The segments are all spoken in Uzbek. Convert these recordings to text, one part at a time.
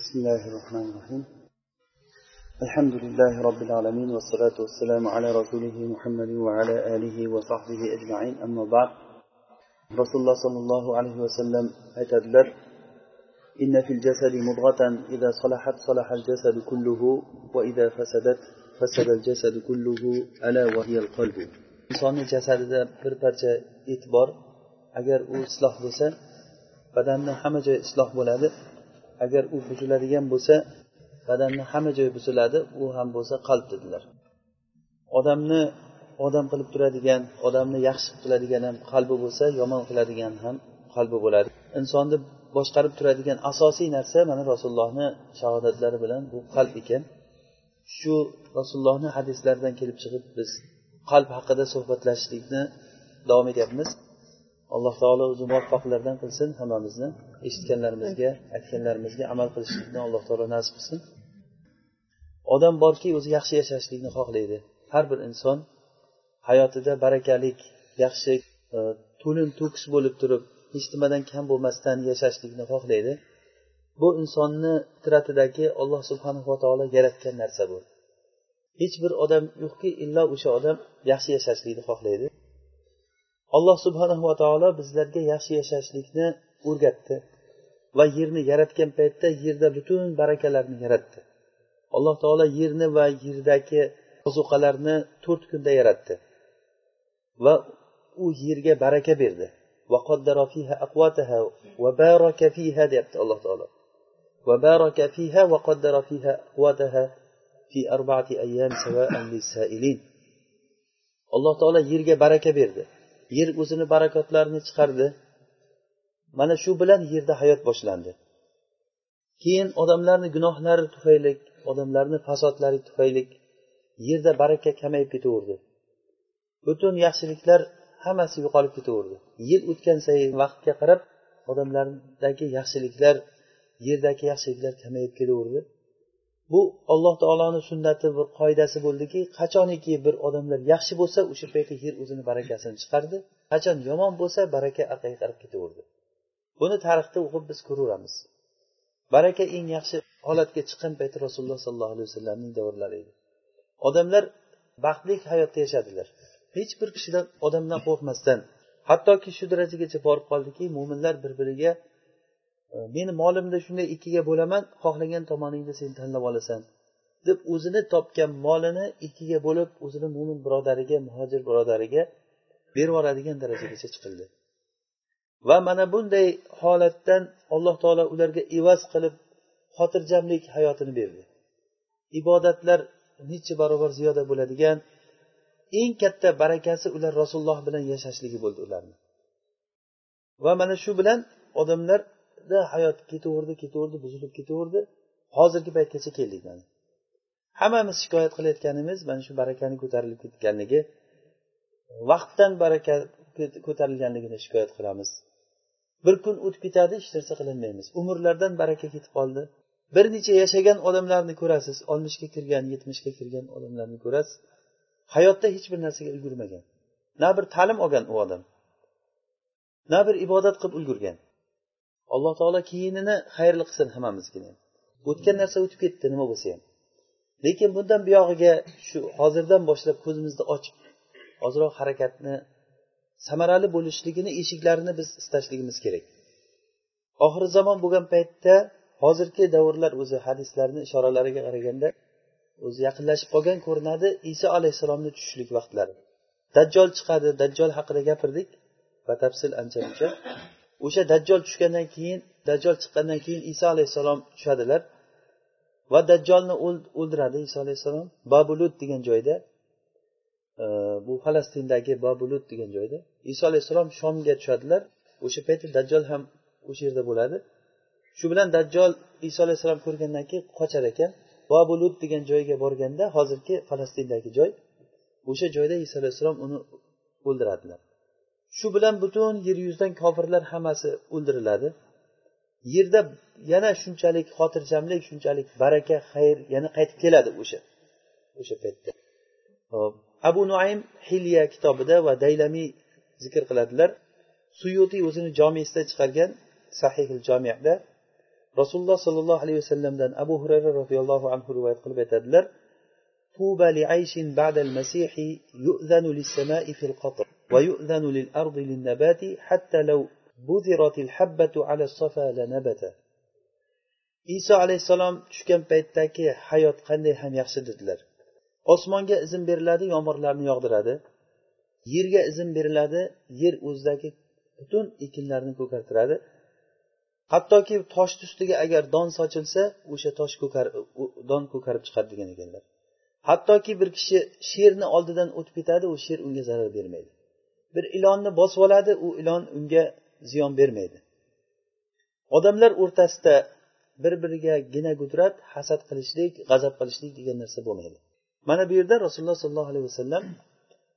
بسم الله الرحمن الرحيم. الحمد لله رب العالمين والصلاة والسلام على رسوله محمد وعلى آله وصحبه أجمعين. أما بعد رسول الله صلى الله عليه وسلم أتدلر إن في الجسد مضغة إذا صلحت صلح الجسد كله وإذا فسدت فسد الجسد كله ألا وهي القلب. insonni jasadida bir parcha et bor agar u isloh bo'lsa badanni hamma agar u buziladigan bo'lsa badanni hamma joyi buziladi u ham bo'lsa qalb dedilar. Odamni odam qilib turadigan odamni yaxshi qiladigan ham qalbi bo'lsa yomon qiladigan ham qalbi bo'ladi. Insonni boshqarib turadigan asosiy narsa mana rasulullohni shahodatlari bilan bu qalb ekan. Shu rasulullohni hadislaridan kelib chiqib biz qalb haqida suhbatlashishlikni davom etyapmiz. Alloh taolo o'zi muvaffaqlardan qilsin hammamizni eshitganlarimizga aytganlarimizga amal qilishlikni alloh taolo nasib qilsin. Odam borki o'zi yaxshi yashashlikni xohlaydi. Har bir inson hayotida barakalik yaxshi e, to'lin to'kis bo'lib turib hech nimadan kam bo'lmasdan yashashlikni xohlaydi. Bu insonni fitratidagi alloh subhanava taolo yaratgan narsa bu. Hech bir odam yo'qki illo o'sha odam yaxshi yashashlikni xohlaydi. alloh subhanahu va taolo bizlarga yaxshi yashashlikni o'rgatdi va yerni yaratgan paytda yerda butun barakalarni yaratdi alloh taolo yerni va yerdagi ozuqalarni to'rt kunda yaratdi va u yerga baraka berdi deyapti alloh taolo وبارك فيها وقدر فيها أقواتها في أربعة أيام سواء للسائلين alloh taolo yerga baraka berdi Yer o'zini barakotlarini chiqardi. Mana shu bilan yerda hayot boshlandi. Keyin odamlarni gunohlari tufayli odamlarni fasodlari tufayli yerda baraka kamayib ketaverdi. Butun yaxshiliklar hammasi yo'qolib ketaverdi. Yil o'tgan sayin vaqtga qarab odamlardagi yaxshiliklar yerdagi yaxshiliklar kamayib kelaverdi bu alloh taoloni sunnati bir qoidasi bo'ldiki qachoniki bir odamlar yaxshi bo'lsa o'sha paytda yer o'zini barakasini chiqardi. Qachon yomon bo'lsa baraka orqaga qarab ketaverdi. Buni tarixda o'qib biz ko'raveramiz. Baraka eng yaxshi holatga chiqqan payti rasululloh sollallohu alayhi vasallamning davrlari edi. Odamlar baxtli hayotda yashadilar. Hech bir kishidan odamdan qo'rqmasdan hattoki shu darajagacha borib qoldiki mo'minlar bir biriga meni molimni shunday ikkiga bo'laman xohlagan tomoningni sen tanlab olasan. Deb o'zini topgan molini ikkiga bo'lib o'zini mo'min birodariga muhojir birodariga berib yuboradigan darajagacha chiqildi. Va mana bunday holatdan alloh taolo ularga evaz qilib xotirjamlik hayotini berdi. Ibodatlar necha barobar ziyoda bo'ladigan eng katta barakasi ular rasululloh bilan yashashligi bo'ldi ularni. Va mana shu bilan odamlar hayot ketaverdi ketaverdi buzilib ketaverdi. Hozirgi paytgacha keldik mana. Hammamiz shikoyat qilayotganimiz mana shu barakani ko'tarilib ketganligi vaqtdan baraka ko'tarilganligini shikoyat qilamiz. Bir kun o'tib ketadi hech narsa qilinmaymiz. Umrlardan baraka ketib qoldi. Bir necha yashagan odamlarni ko'rasiz oltmishga kirgan yetmishga kirgan odamlarni ko'rasiz. Hayotda hech bir narsaga ulgurmagan. Na bir ta'lim olgan u odam. Na bir ibodat qilib ulgurgan. Alloh taolo keyinini xayrli qilsin hammamizga o'tgan narsa o'tib ketdi nima bo'lsa ham. Lekin bundan buyog'iga shu hozirdan boshlab ko'zimizni ochib ozroq harakatni samarali bo'lishligini eshiklarini biz istashligimiz kerak. Oxirgi zamon bo'lgan paytda hozirgi davrlar o'zi hadislarni ishoralariga qaraganda o'zi yaqinlashib qolgan ko'rinadi iso alayhissalomni tushishlik vaqtlari. Dajjol chiqadi dajjol haqida gapirdik batafsil ancha muncha o'sha dajjol tushgandan keyin dajjol chiqqandan keyin iso alayhissalom tushadilar. Va dajjolni o'ldiradi iso alayhissalom. Babulut degan joyda e, bu falastindagi babulut degan joyda. Iso alayhissalom shomga tushadilar. O'sha paytda dajjol ham o'sha yerda bo'ladi. Shu bilan dajjol iso alayhissalom ko'rgandan keyin qochar ekan. Babulut degan joyga borganda hozirgi falastindagi joy o'sha joyda iso alayhissalom uni o'ldiradilar. shu bilan butun yer yuzidan kofirlar hammasi o'ldiriladi. Yerda yana shunchalik xotirjamlik shunchalik baraka xayr yana qaytib keladi o'sha o'sha paytda. Hop abu nuaym hilya kitobida va daylamiy zikr qiladilar. Suyuti o'zini jomiysida chiqargan sahihil jomiyada rasululloh sollallohu alayhi vasallamdan abu hurayra roziyallohu anhu rivoyat qilib aytadilar ba'dal yu'zanu lis-sama'i fil qatr. ويؤذن للأرض للنبات حتى لو بذرت الحبة على الصفا لنبت iso alayhissalom tushgan paytdagi hayot qanday ham yaxshi dedilar osmonga izn beriladi yomg'irlarni yog'diradi yerga izn beriladi yer o'zidagi butun ekinlarni ko'kartiradi hattoki toshni ustiga agar don sochilsa o'sha tosh ko'kar don ko'karib chiqadi degan ekanlar hattoki bir kishi sherni oldidan o'tib ketadi u sher unga zarar bermaydi Bir ilonni bosib oladi u ilon unga ziyon bermaydi. Odamlar o'rtasida bir biriga gina gudrat hasad qilishlik g'azab qilishlik degan narsa bo'lmaydi. Mana bu yerda rasululloh sollallohu alayhi vasallam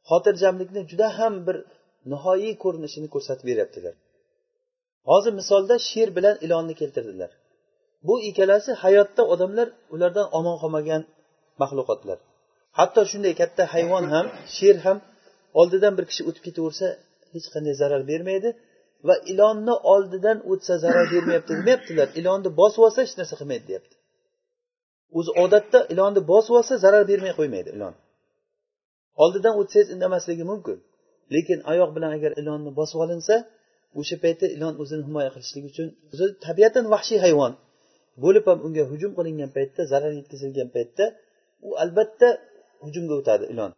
xotirjamlikni juda ham bir nihoyiy ko'rinishini ko'rsatib beryaptilar. Hozir misolda sher bilan ilonni keltirdilar. Bu ikkalasi hayotda odamlar ulardan omon qolmagan maxluqotlar. Hatto shunday katta hayvon ham sher ham oldidan bir kishi o'tib ketaversa hech qanday zarar bermaydi va ilonni oldidan o'tsa zarar bermayapti demayaptilar. Ilonni bosib olsa hech narsa qilmaydi deyapti. O'zi odatda ilonni bosib olsa zarar bermay qo'ymaydi ilon. Oldidan o'tsangiz indamasligi mumkin. Lekin oyoq bilan agar ilonni bosib olinsa o'sha paytda ilon o'zini himoya qilishlik uchun o'zi tabiatan vahshiy hayvon bo'lib ham unga hujum qilingan paytda zarar yetkazilgan paytda u albatta hujumga o'tadi ilon.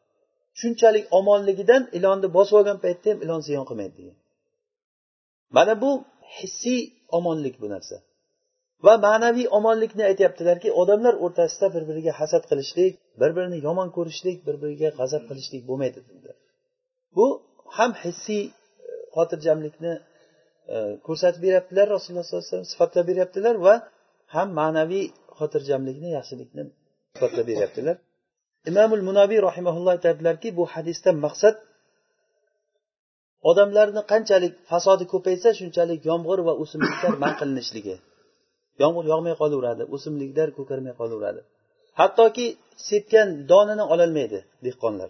Shunchalik omonligidan ilonni bosib olgan paytda ham ilon ziyon qilmaydi degan. Mana bu hissiy omonlik bu narsa. Va ma'naviy omonlikni aytyaptilarki odamlar o'rtasida bir biriga hasad qilishlik bir birini yomon ko'rishlik bir biriga g'azab qilishlik bo'lmaydi dedilar. Bu ham hissiy e, xotirjamlikni e, ko'rsatib beryaptilar rasululloh sollallohu alayhi vasallam sifatlab beryaptilar va ham ma'naviy xotirjamlikni yaxshilikni sifatlab beryaptilar. Imomul munobiy rahimaulloh aytadilarki bu hadisdan maqsad odamlarni qanchalik fasodi ko'paysa shunchalik yomg'ir va o'simliklar man qilinishligi. Yomg'ir yog'may qolaveradi o'simliklar ko'karmay qolaveradi. Hattoki sepgan donini ololmaydi dehqonlar.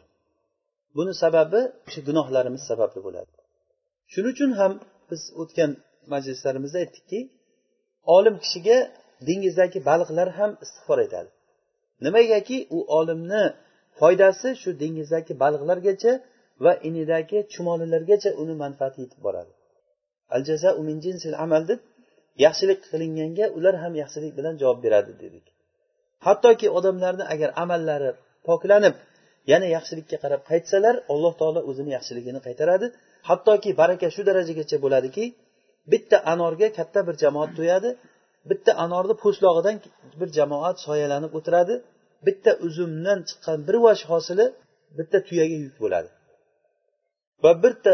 Buni sababi o'sha gunohlarimiz sababli bo'ladi. Shuning uchun ham biz o'tgan majlislarimizda aytdikki olim kishiga dengizdagi baliqlar ham istig'for aytadi nimagaki u olimni foydasi shu dengizdagi baliqlargacha va inidagi chumolilargacha uni manfaati yetib boradi. Al jazau min jinsil amal deb yaxshilik qilinganga ular ham yaxshilik bilan javob beradi dedik. Hattoki odamlarni agar amallari poklanib yana yaxshilikka qarab qaytsalar alloh taolo o'zini yaxshiligini qaytaradi. Hattoki baraka shu darajagacha bo'ladiki bitta anorga katta bir jamoat to'yadi bitta anorni po'stlog'idan bir jamoat soyalanib o'tiradi. Bitta uzumdan chiqqan bir vash hosili bitta tuyaga yuk bo'ladi. Va bitta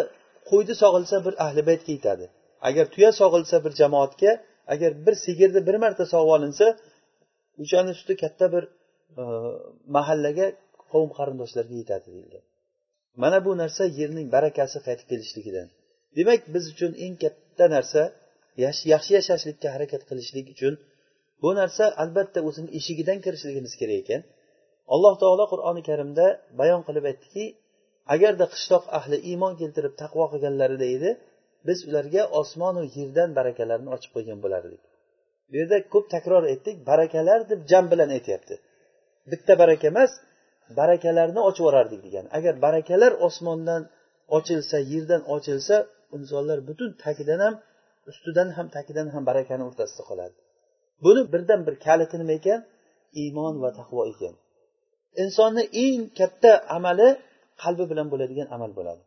qo'yni sog'ilsa bir ahli baytga yetadi. Agar tuya sog'ilsa bir jamoatga agar bir sigirni bir marta sog'ib olinsa o'shani suti katta bir e, mahallaga qavm qarindoshlarga yetadi deyilgan mana bu narsa yerning barakasi qaytib kelishligidan. Demak biz uchun eng katta narsa yaxshi yashashlikka harakat qilishlik uchun bu narsa albatta o'zini eshigidan kirishligimiz kerak ekan. Alloh taolo qur'oni karimda bayon qilib aytdiki agarda qishloq ahli iymon keltirib taqvo qilganlarida edi biz ularga osmonu yerdan barakalarni ochib qo'ygan bo'lardik. Bu yerda ko'p takror aytdik barakalar deb jam bilan aytyapti. Bitta baraka emas barakalarni ochib yuborardik degan. Agar barakalar osmondan ochilsa yerdan ochilsa insonlar butun tagidan ham ustidan ham tagidan ham barakani o'rtasida qoladi. Buni birdan bir kaliti nima ekan? Iymon va taqvo ekan. Insonni eng katta amali qalbi bilan bo'ladigan amal bo'ladi.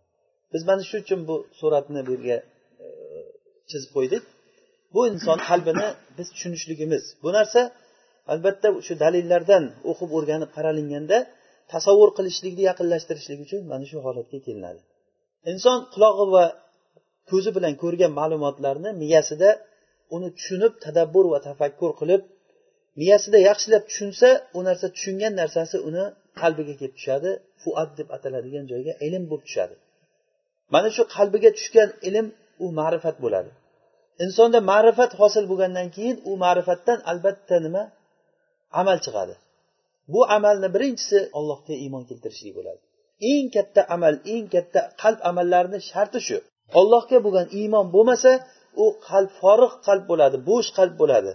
Biz mana shu uchun bu suratni bu yerga e, chizib qo'ydik. Bu inson qalbini biz tushunishligimiz. Bu narsa albatta shu dalillardan o'qib o'rganib qaralinganda tasavvur qilishlikni yaqinlashtirishlik uchun mana shu holatga kelinadi. Inson qulog'i va ko'zi bilan ko'rgan ma'lumotlarni miyasida uni tushunib tadabbur va tafakkur qilib miyasida yaxshilab tushunsa u narsa tushungan narsasi uni qalbiga kelib tushadi fuat deb ataladigan joyga ilm bo'lib tushadi. Mana shu qalbiga tushgan ilm u ma'rifat bo'ladi. Insonda ma'rifat hosil bo'lgandan keyin u ma'rifatdan albatta nima? Amal chiqadi. Bu amalni birinchisi allohga iymon keltirishlik bo'ladi. Eng katta amal eng katta qalb amallarini sharti shu. Ollohga bo'lgan iymon bo'lmasa u qalb forig' qalb bo'ladi bo'sh qalb bo'ladi.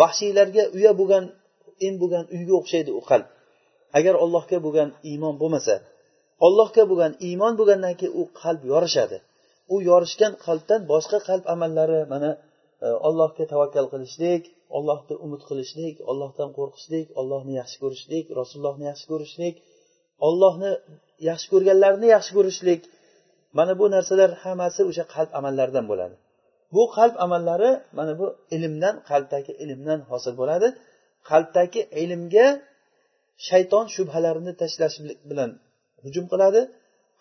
Vahshiylarga uya bo'lgan em bo'lgan uyga o'xshaydi u qalb. Agar allohga bo'lgan iymon bo'lmasa ollohga bo'lgan iymon bo'lgandan keyin u qalb yorishadi. U yorishgan qalbdan boshqa qalb amallari mana e, allohga tavakkal qilishlik ollohga umid qilishlik ollohdan qo'rqishlik ollohni yaxshi ko'rishlik rasulullohni yaxshi ko'rishlik ollohni yaxshi ko'rganlarni yaxshi ko'rishlik. Mana bu narsalar hammasi o'sha qalb amallaridan bo'ladi. Bu qalb amallari mana bu ilmdan qalbdagi ilmdan hosil bo'ladi. Qalbdagi ilmga shayton shubhalarini tashlash bilan hujum qiladi.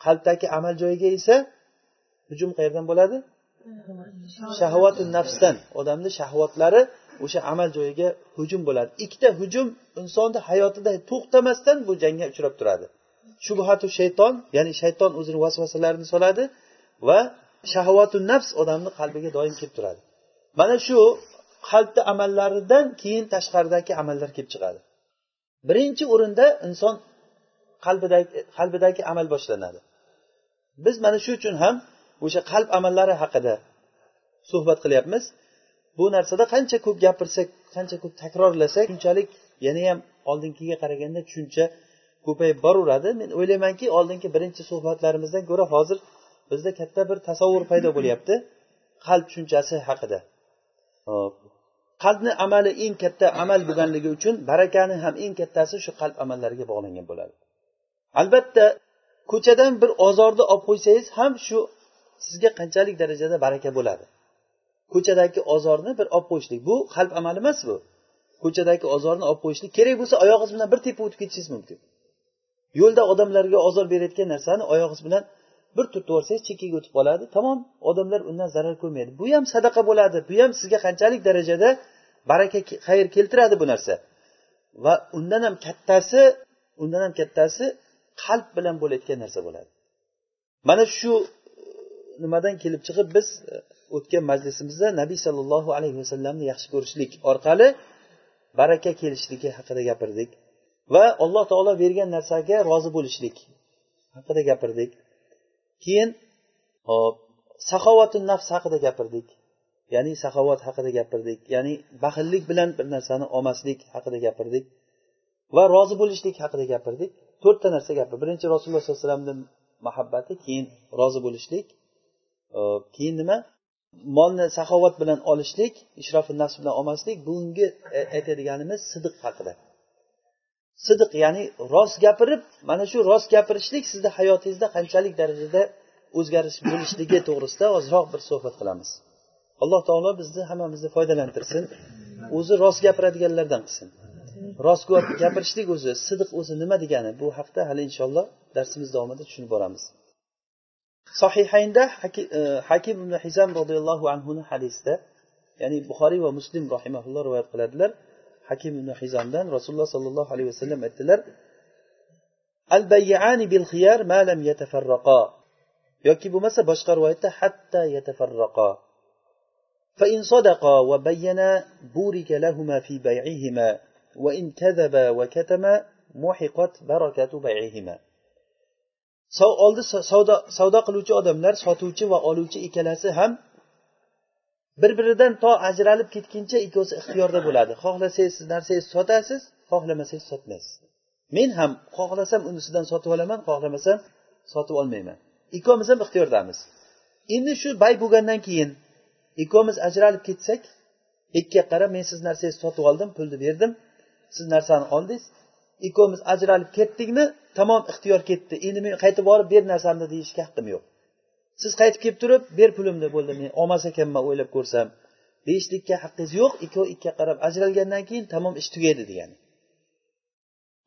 Qalbdagi amal joyiga esa hujum qayerdan bo'ladi. Shahvatu nafsdan odamni shahvatlari o'sha amal joyiga hujum bo'ladi. Ikkita hujum insonni hayotida to'xtamasdan bu jangga uchrab turadi. Shubhatu shayton ya'ni shayton o'zini vasvasalarini soladi va shahvatu nafs odamni qalbiga doim kelib turadi. Mana shu qalbni amallaridan keyin tashqaridagi amallar kelib chiqadi. Birinchi o'rinda inson qalbidagi qalbidagi amal boshlanadi. Biz mana shu uchun ham o'sha qalb amallari haqida suhbat qilyapmiz. Bu narsada qancha ko'p gapirsak qancha ko'p takrorlasak shunchalik yanayam oldingiga qaraganda tushuncha ko'payib boraveradi. Men o'ylaymanki oldingi birinchi suhbatlarimizdan ko'ra hozir bizda katta bir tasavvur paydo bo'lyapti. Qalb tushunchasi haqida. Hop. Qalbni amali eng katta amal bo'lganligi uchun barakani ham eng kattasi shu qalb amallariga bog'langan bo'ladi. Albatta ko'chadan bir ozorni olib qo'ysangiz ham shu sizga qanchalik darajada baraka bo'ladi? Ko'chadagi ozorni bir olib qo'yishlik bu qalb amali emas bu. Ko'chadagi ozorni olib qo'yishlik kerak bo'lsa oyog'ingiz bilan bir tepa o'tib ketishingiz mumkin. Yo'lda odamlarga ozor berayotgan narsani oyog'ingiz bilan bir turtib yuborsangiz chekkaga o'tib qoladi. Tamom odamlar undan zarar ko'rmaydi. Bu ham sadaqa bo'ladi. Bu ham sizga qanchalik darajada baraka xayr keltiradi bu narsa. Va undan ham kattasi undan ham kattasi qalb bilan bo'layotgan narsa bo'ladi. Mana shu e, nimadan kelib chiqib biz e, o'tgan majlisimizda nabiy sollallohu alayhi vasallamni yaxshi ko'rishlik orqali baraka kelishligi haqida gapirdik. Va alloh taolo bergan narsaga rozi bo'lishlik haqida gapirdik. Keyin hop saxovati nafs haqida gapirdik. Ya'ni saxovat haqida gapirdik. Ya'ni baxillik bilan bir narsani olmaslik haqida gapirdik. Va rozi bo'lishlik haqida gapirdik. To'rtta narsa gapir birinchi rasululloh sollallohu alayhi vasallamni muhabbati keyin rozi bo'lishlik. Keyin nima? Molni saxovat bilan olishlik ishrofi nafs bilan olmaslik. Bugungi e, aytadiganimiz sidiq haqida. Sidiq ya'ni rost gapirib mana shu rost gapirishlik sizni hayotingizda qanchalik darajada o'zgarish bo'lishligi to'g'risida ozroq bir suhbat qilamiz. Alloh taolo bizni hammamizni foydalantirsin. O'zi rost gapiradiganlardan qilsin. Rost gapirishlik o'zi sidiq o'zi nima degani? Bu haqda hali inshaalloh darsimiz davomida tushunib boramiz. Sohihaynda e, hakim ibn hizam roziyallohu anhuni hadisida ya'ni buxoriy va muslim rahimaulloh rivoyat qiladilar. hakim ibn hizamdan rasululloh sollallohu alayhi vasallam aytdilar al bayyani bil xiyar ma lam yatafarraqa yoki bo'lmasa boshqa rivoyatda hatta yatafarraqa فإن صدقا وبينا بورك لهما في بيعهما وإن كذبا وكتما محقت بركة بيعهما oldi savdo savdo qiluvchi odamlar sotuvchi va oluvchi ikkalasi ham bir biridan to ajralib ketguncha ikkovsi ixtiyorda bo'ladi. Xohlasangiz siz narsangizni sotasiz xohlamasangiz sotmaysiz. Men ham xohlasam unisidan sotib olaman xohlamasam sotib olmayman. Ikkovimiz ham ixtiyordamiz endi shu bay bo'lgandan keyin ikkovimiz ajralib ketsak ikkiga qarab men siz narsangizni sotib oldim pulni berdim. Siz narsani oldingiz. Ikkovimiz ajralib ketdikmi tamom ixtiyor ketdi. Endi men qaytib borib ber narsamni deyishga haqqim yo'q. Siz qaytib kelib turib ber pulimni bo'ldi men olmas ekanman o'ylab ko'rsam. Deyishlikka haqqingiz yo'q ikkovi ikkiga qarab ajralgandan keyin tamom ish tugaydi degani.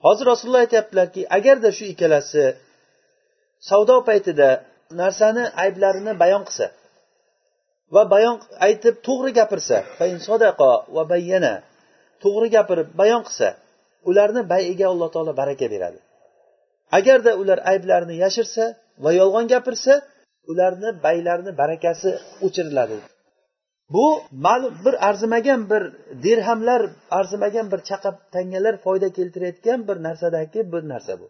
Hozir rasululloh aytyaptilarki agarda shu ikkalasi savdo paytida narsani ayblarini bayon qilsa va bayon aytib to'g'ri gapirsa va bayyana to'g'ri gapirib bayon qilsa ularni bayiga alloh taolo baraka beradi. Agarda ular ayblarini yashirsa va yolg'on gapirsa ularni baylarini barakasi o'chiriladi. Bu ma'lum bir arzimagan bir dirhamlar arzimagan bir chaqa tangalar foyda keltirayotgan bir narsadagi bir narsa bu.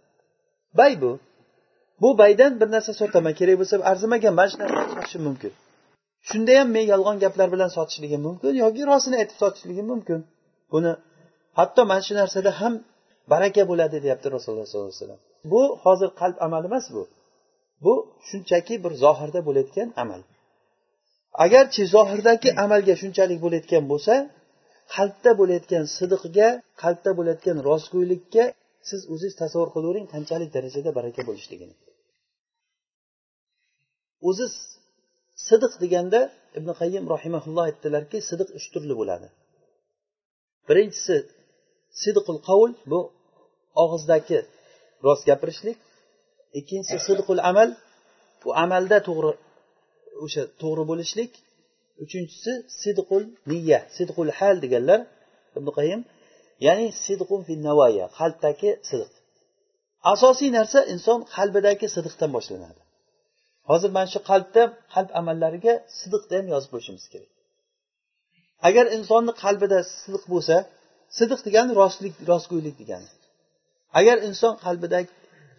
Bay bu. Bu baydan bir narsa sotaman kerak bo'lsa arzimagan mana shu narsani sotishim mumkin. Shunda ham men yolg'on gaplar bilan sotishligim mumkin yoki rostini aytib sotishligim mumkin. Buni hatto mana shu narsada ham baraka bo'ladi deyapti rasululloh sollallohu alayhi vasallam. Bu hozir qalb amali emas bu. Bu shunchaki bir zohirda bo'layotgan amal. Agarchi zohirdagi amalga shunchalik bo'layotgan bo'lsa qalbda bo'layotgan sidiqga qalbda bo'layotgan rostgo'ylikka siz o'zingiz tasavvur qilavering qanchalik darajada baraka bo'lishligini. O'zi sidiq deganda ibn qayyim rahimaulloh aytdilarki sidiq uch turli bo'ladi. Birinchisi sidqul qavl bu og'izdagi rost gapirishlik. Ikkinchisi sidqul amal. Bu amalda to'g'ri o'sha to'g'ri bo'lishlik. Uchinchisi sidqul niya sidqul hal deganlar ibn qayyim ya'ni sidqun fi navoya qalbdagi sidiq asosiy narsa inson qalbidagi sidiqdan boshlanadi. Hozir mana shu qalbda qalb amallariga sidiqni ham yozib qo'yishimiz kerak. Agar insonni qalbida sidiq bo'lsa sidiq degani rostlik rostgo'ylik degani. Agar inson qalbidagi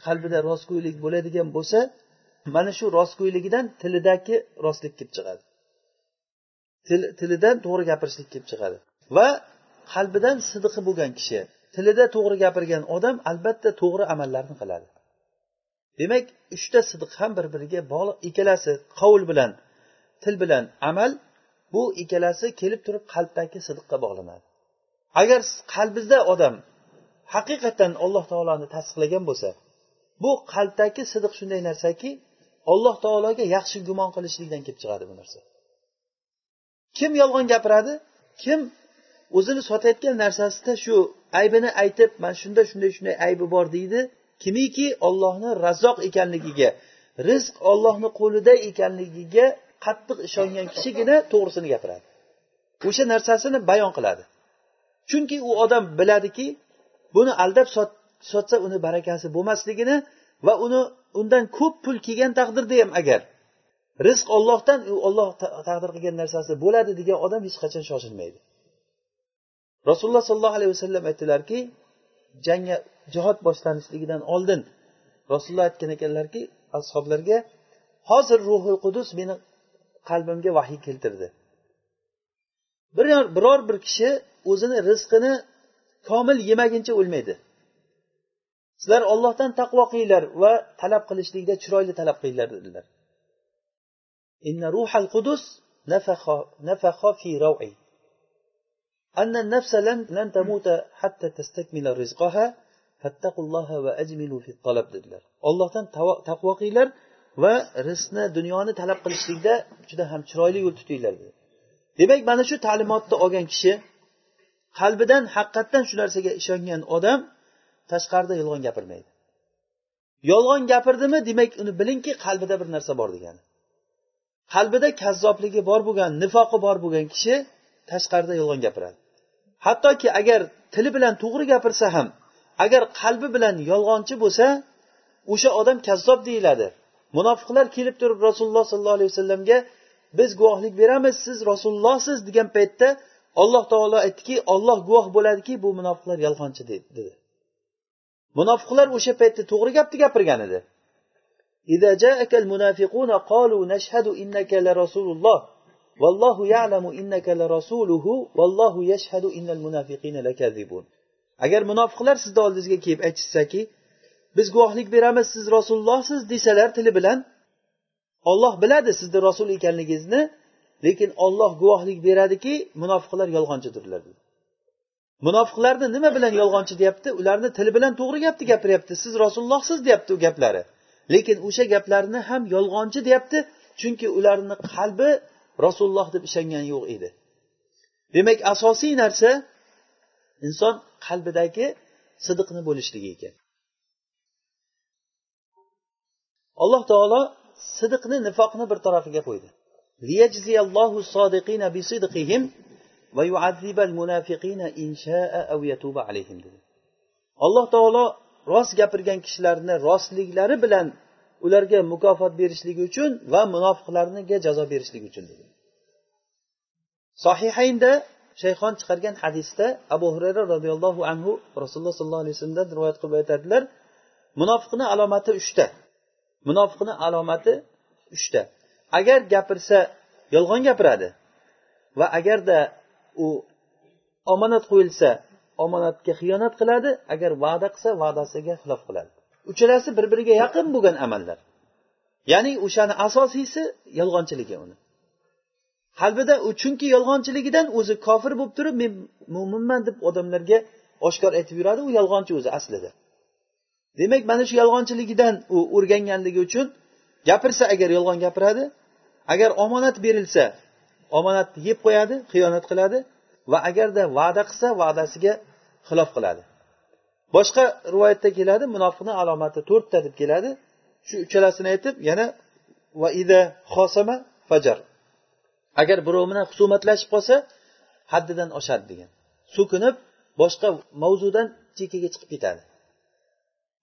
qalbida rostgo'ylik bo'ladigan bo'lsa mana shu rostgo'yligidan tilidagi rostlik kelib chiqadi. Til, tilidan to'g'ri gapirishlik kelib chiqadi. Va qalbidan sidiqi bo'lgan kishi tilida to'g'ri gapirgan odam albatta to'g'ri amallarni qiladi. Demak uchta sidiq ham bir biriga bog'liq. Ikkalasi qovul bilan til bilan amal bu ikkalasi kelib turib qalbdagi sidiqqa bog'lanadi. Agar qalbingizda odam haqiqatdan alloh taoloni tasdiqlagan bo'lsa bu qalbdagi sidiq shunday narsaki alloh taologa yaxshi gumon qilishlikdan kelib chiqadi bu narsa. Kim yolg'on gapiradi? Kim o'zini sotayotgan narsasida shu aybini aytib mana shunda shunday shunday aybi bor deydi kimiki ollohni razzoq ekanligiga rizq ollohni qo'lida ekanligiga qattiq ishongan kishigina to'g'risini gapiradi. O'sha narsasini bayon qiladi. Chunki u odam biladiki buni aldab sot sotsa uni barakasi bo'lmasligini va uni undan ko'p pul kelgan taqdirda ham agar. Rizq ollohdan u olloh taqdir qilgan narsasi bo'ladi degan odam hech qachon shoshilmaydi. Rasululloh sollallohu alayhi vasallam aytdilarki jangga jihod boshlanishligidan oldin rasululloh aytgan ekanlarki ashoblarga hozir ruhul qudus meni qalbimga vahiy keltirdi. Biror biror bir kishi o'zini rizqini komil yemaguncha o'lmaydi. sizlar ollohdan taqvo qilinglar va talab qilishlikda chiroyli talab qilinglar dedilar inna ruhal qudus nafakha fi raw'i أن النفس لن لن تموت حتى تستكمل رزقها فاتقوا الله وأجملوا في الطلب dedilar ollohdan taqvo qilinglar va rizqni dunyoni talab qilishlikda juda ham chiroyli yo'l tutinglar dedi demak mana shu ta'limotni olgan kishi qalbidan haqiqatdan shu narsaga ishongan odam tashqarida yolg'on gapirmaydi. Yolg'on gapirdimi demak uni bilingki qalbida bir narsa bor degani. Qalbida kazzobligi bor bo'lgan nifoqi bor bo'lgan kishi tashqarida yolg'on gapiradi. Hattoki agar tili bilan to'g'ri gapirsa ham agar qalbi bilan yolg'onchi bo'lsa o'sha odam kazzob deyiladi. Munofiqlar kelib turib rasululloh sollallohu alayhi vasallamga biz guvohlik beramiz siz rasulullohsiz degan paytda alloh taolo aytdiki olloh guvoh bo'ladiki bu munofiqlar yolg'onchi dedi. munofiqlar o'sha paytda to'g'ri gapni gapirgan edi إذا جاءك المنافقون قالوا نشهد إنك لرسول الله والله يعلم إنك لرسوله والله يشهد إن المنافقين لكاذبون agar munofiqlar sizni oldingizga kelib aytishsaki biz guvohlik beramiz siz rasulullohsiz desalar tili bilan olloh biladi sizni rasul ekanligingizni lekin olloh guvohlik beradiki munofiqlar yolg'onchidirlar munofiqlarni nima bilan yolg'onchi deyapti? Ularni tili bilan to'g'ri gapni gapiryapti. Siz rasulullohsiz deyapti u gaplari. Lekin o'sha gaplarni ham yolg'onchi deyapti. Chunki ularni qalbi rasululloh deb ishongani yo'q edi. Demak asosiy narsa inson qalbidagi sidiqni bo'lishligi ekan. Alloh taolo sidiqni nifoqni bir tarafiga qo'ydi. Alloh taolo rost gapirgan kishilarni rostliklari bilan ularga mukofot berishligi uchun va munofiqlarniga jazo berishligi uchun dedi. Sohihaynda shayxon chiqargan hadisda abu hurayra roziyallohu anhu rasululloh sollallohu alayhi vasallamdan rivoyat qilib aytadilar munofiqni alomati uchta. Munofiqni alomati uchta. Agar gapirsa yolg'on gapiradi va agarda u omonat qo'yilsa omonatga xiyonat qiladi agar va'da qilsa va'dasiga xilof qiladi. Uchalasi bir biriga yaqin bo'lgan amallar. Ya'ni o'shani asosiysi yolg'onchiligi uni. Qalbida u chunki yolg'onchiligidan o'zi kofir bo'lib turib men mo'minman deb odamlarga oshkor aytib yuradi u yolg'onchi o'zi aslida. Demak mana shu yolg'onchiligidan u o'rganganligi uchun gapirsa agar yolg'on gapiradi agar omonat berilsa omonatni yeb qo'yadi xiyonat qiladi va agarda va'da qilsa va'dasiga xilof qiladi. Boshqa rivoyatda keladi munofiqni alomati to'rtta deb keladi. Shu uchalasini aytib yana va ida xosama fajar. Agar birov bilan husumatlashib qolsa haddidan oshadi degan. So'kinib boshqa mavzudan chekkaga chiqib ketadi.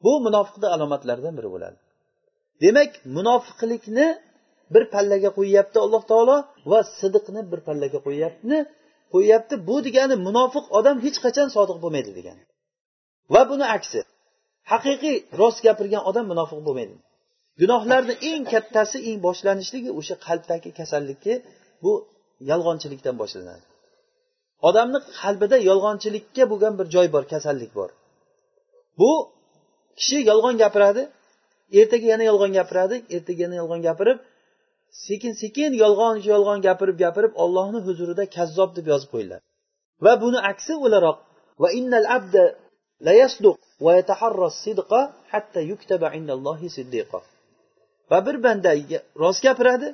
Bu munofiqni alomatlaridan biri bo'ladi. Demak munofiqlikni bir pallaga qo'yyapti alloh taolo va sidiqni bir pallaga qo'yyapti qo'yyapti bu degani munofiq odam hech qachon sodiq bo'lmaydi degani. Va buni aksi haqiqiy rost gapirgan odam munofiq bo'lmaydi. Gunohlarni eng kattasi eng boshlanishligi o'sha qalbdagi kasallikki bu yolg'onchilikdan boshlanadi. Odamni qalbida yolg'onchilikka bo'lgan bir joy bor kasallik bor. Bu kishi yolg'on gapiradi ertaga yana yolg'on gapiradi ertaga yana yolg'on gapirib sekin sekin yolg'on yolg'on gapirib gapirib ollohni huzurida kazzob deb yozib qo'yiladi va buni aksi o'laroq va innal abda la yasduq va yataharra sidqa hatta yuktaba indallohi siddiqa. Va bir banda rost gapiradi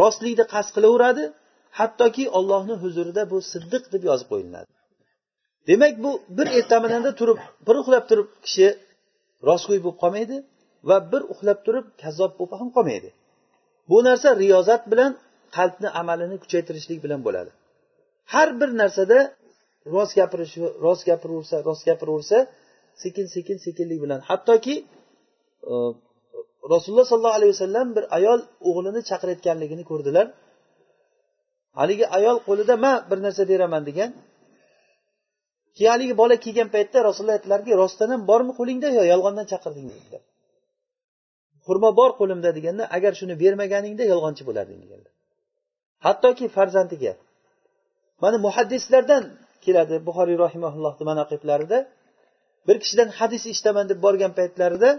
rostlikni qasd qilaveradi hattoki ollohni huzurida bu siddiq deb yozib qo'yiladi. Demak bu bir ertaminanda turib bir uxlab turib kishi rostgo'y bo'lib qolmaydi va bir uxlab turib kazzob bo'lib ham qolmaydi. Bu narsa riyozat bilan qalbni amalini kuchaytirishlik bilan bo'ladi. Har bir narsada rost gapirish rost gapiraversa rost gapiraversa sekin sekin sekinlik bilan. Hattoki e, rasululloh sollallohu alayhi vasallam bir ayol o'g'lini chaqirayotganligini ko'rdilar. Haligi ayol qo'lida man bir narsa beraman degan. Keyin haligi bola kelgan paytda rasululloh aytdilarki rostdan ham bormi qo'lingda yo yolg'ondan chaqirding? dedilar. Xurmo bor qo'limda deganda agar shuni bermaganingda yolg'onchi bo'larding deganlar hattoki farzandiga. Mana muhaddislardan keladi buxoriy rohimaullohni manaqiblarida bir kishidan hadis eshitaman deb borgan paytlarida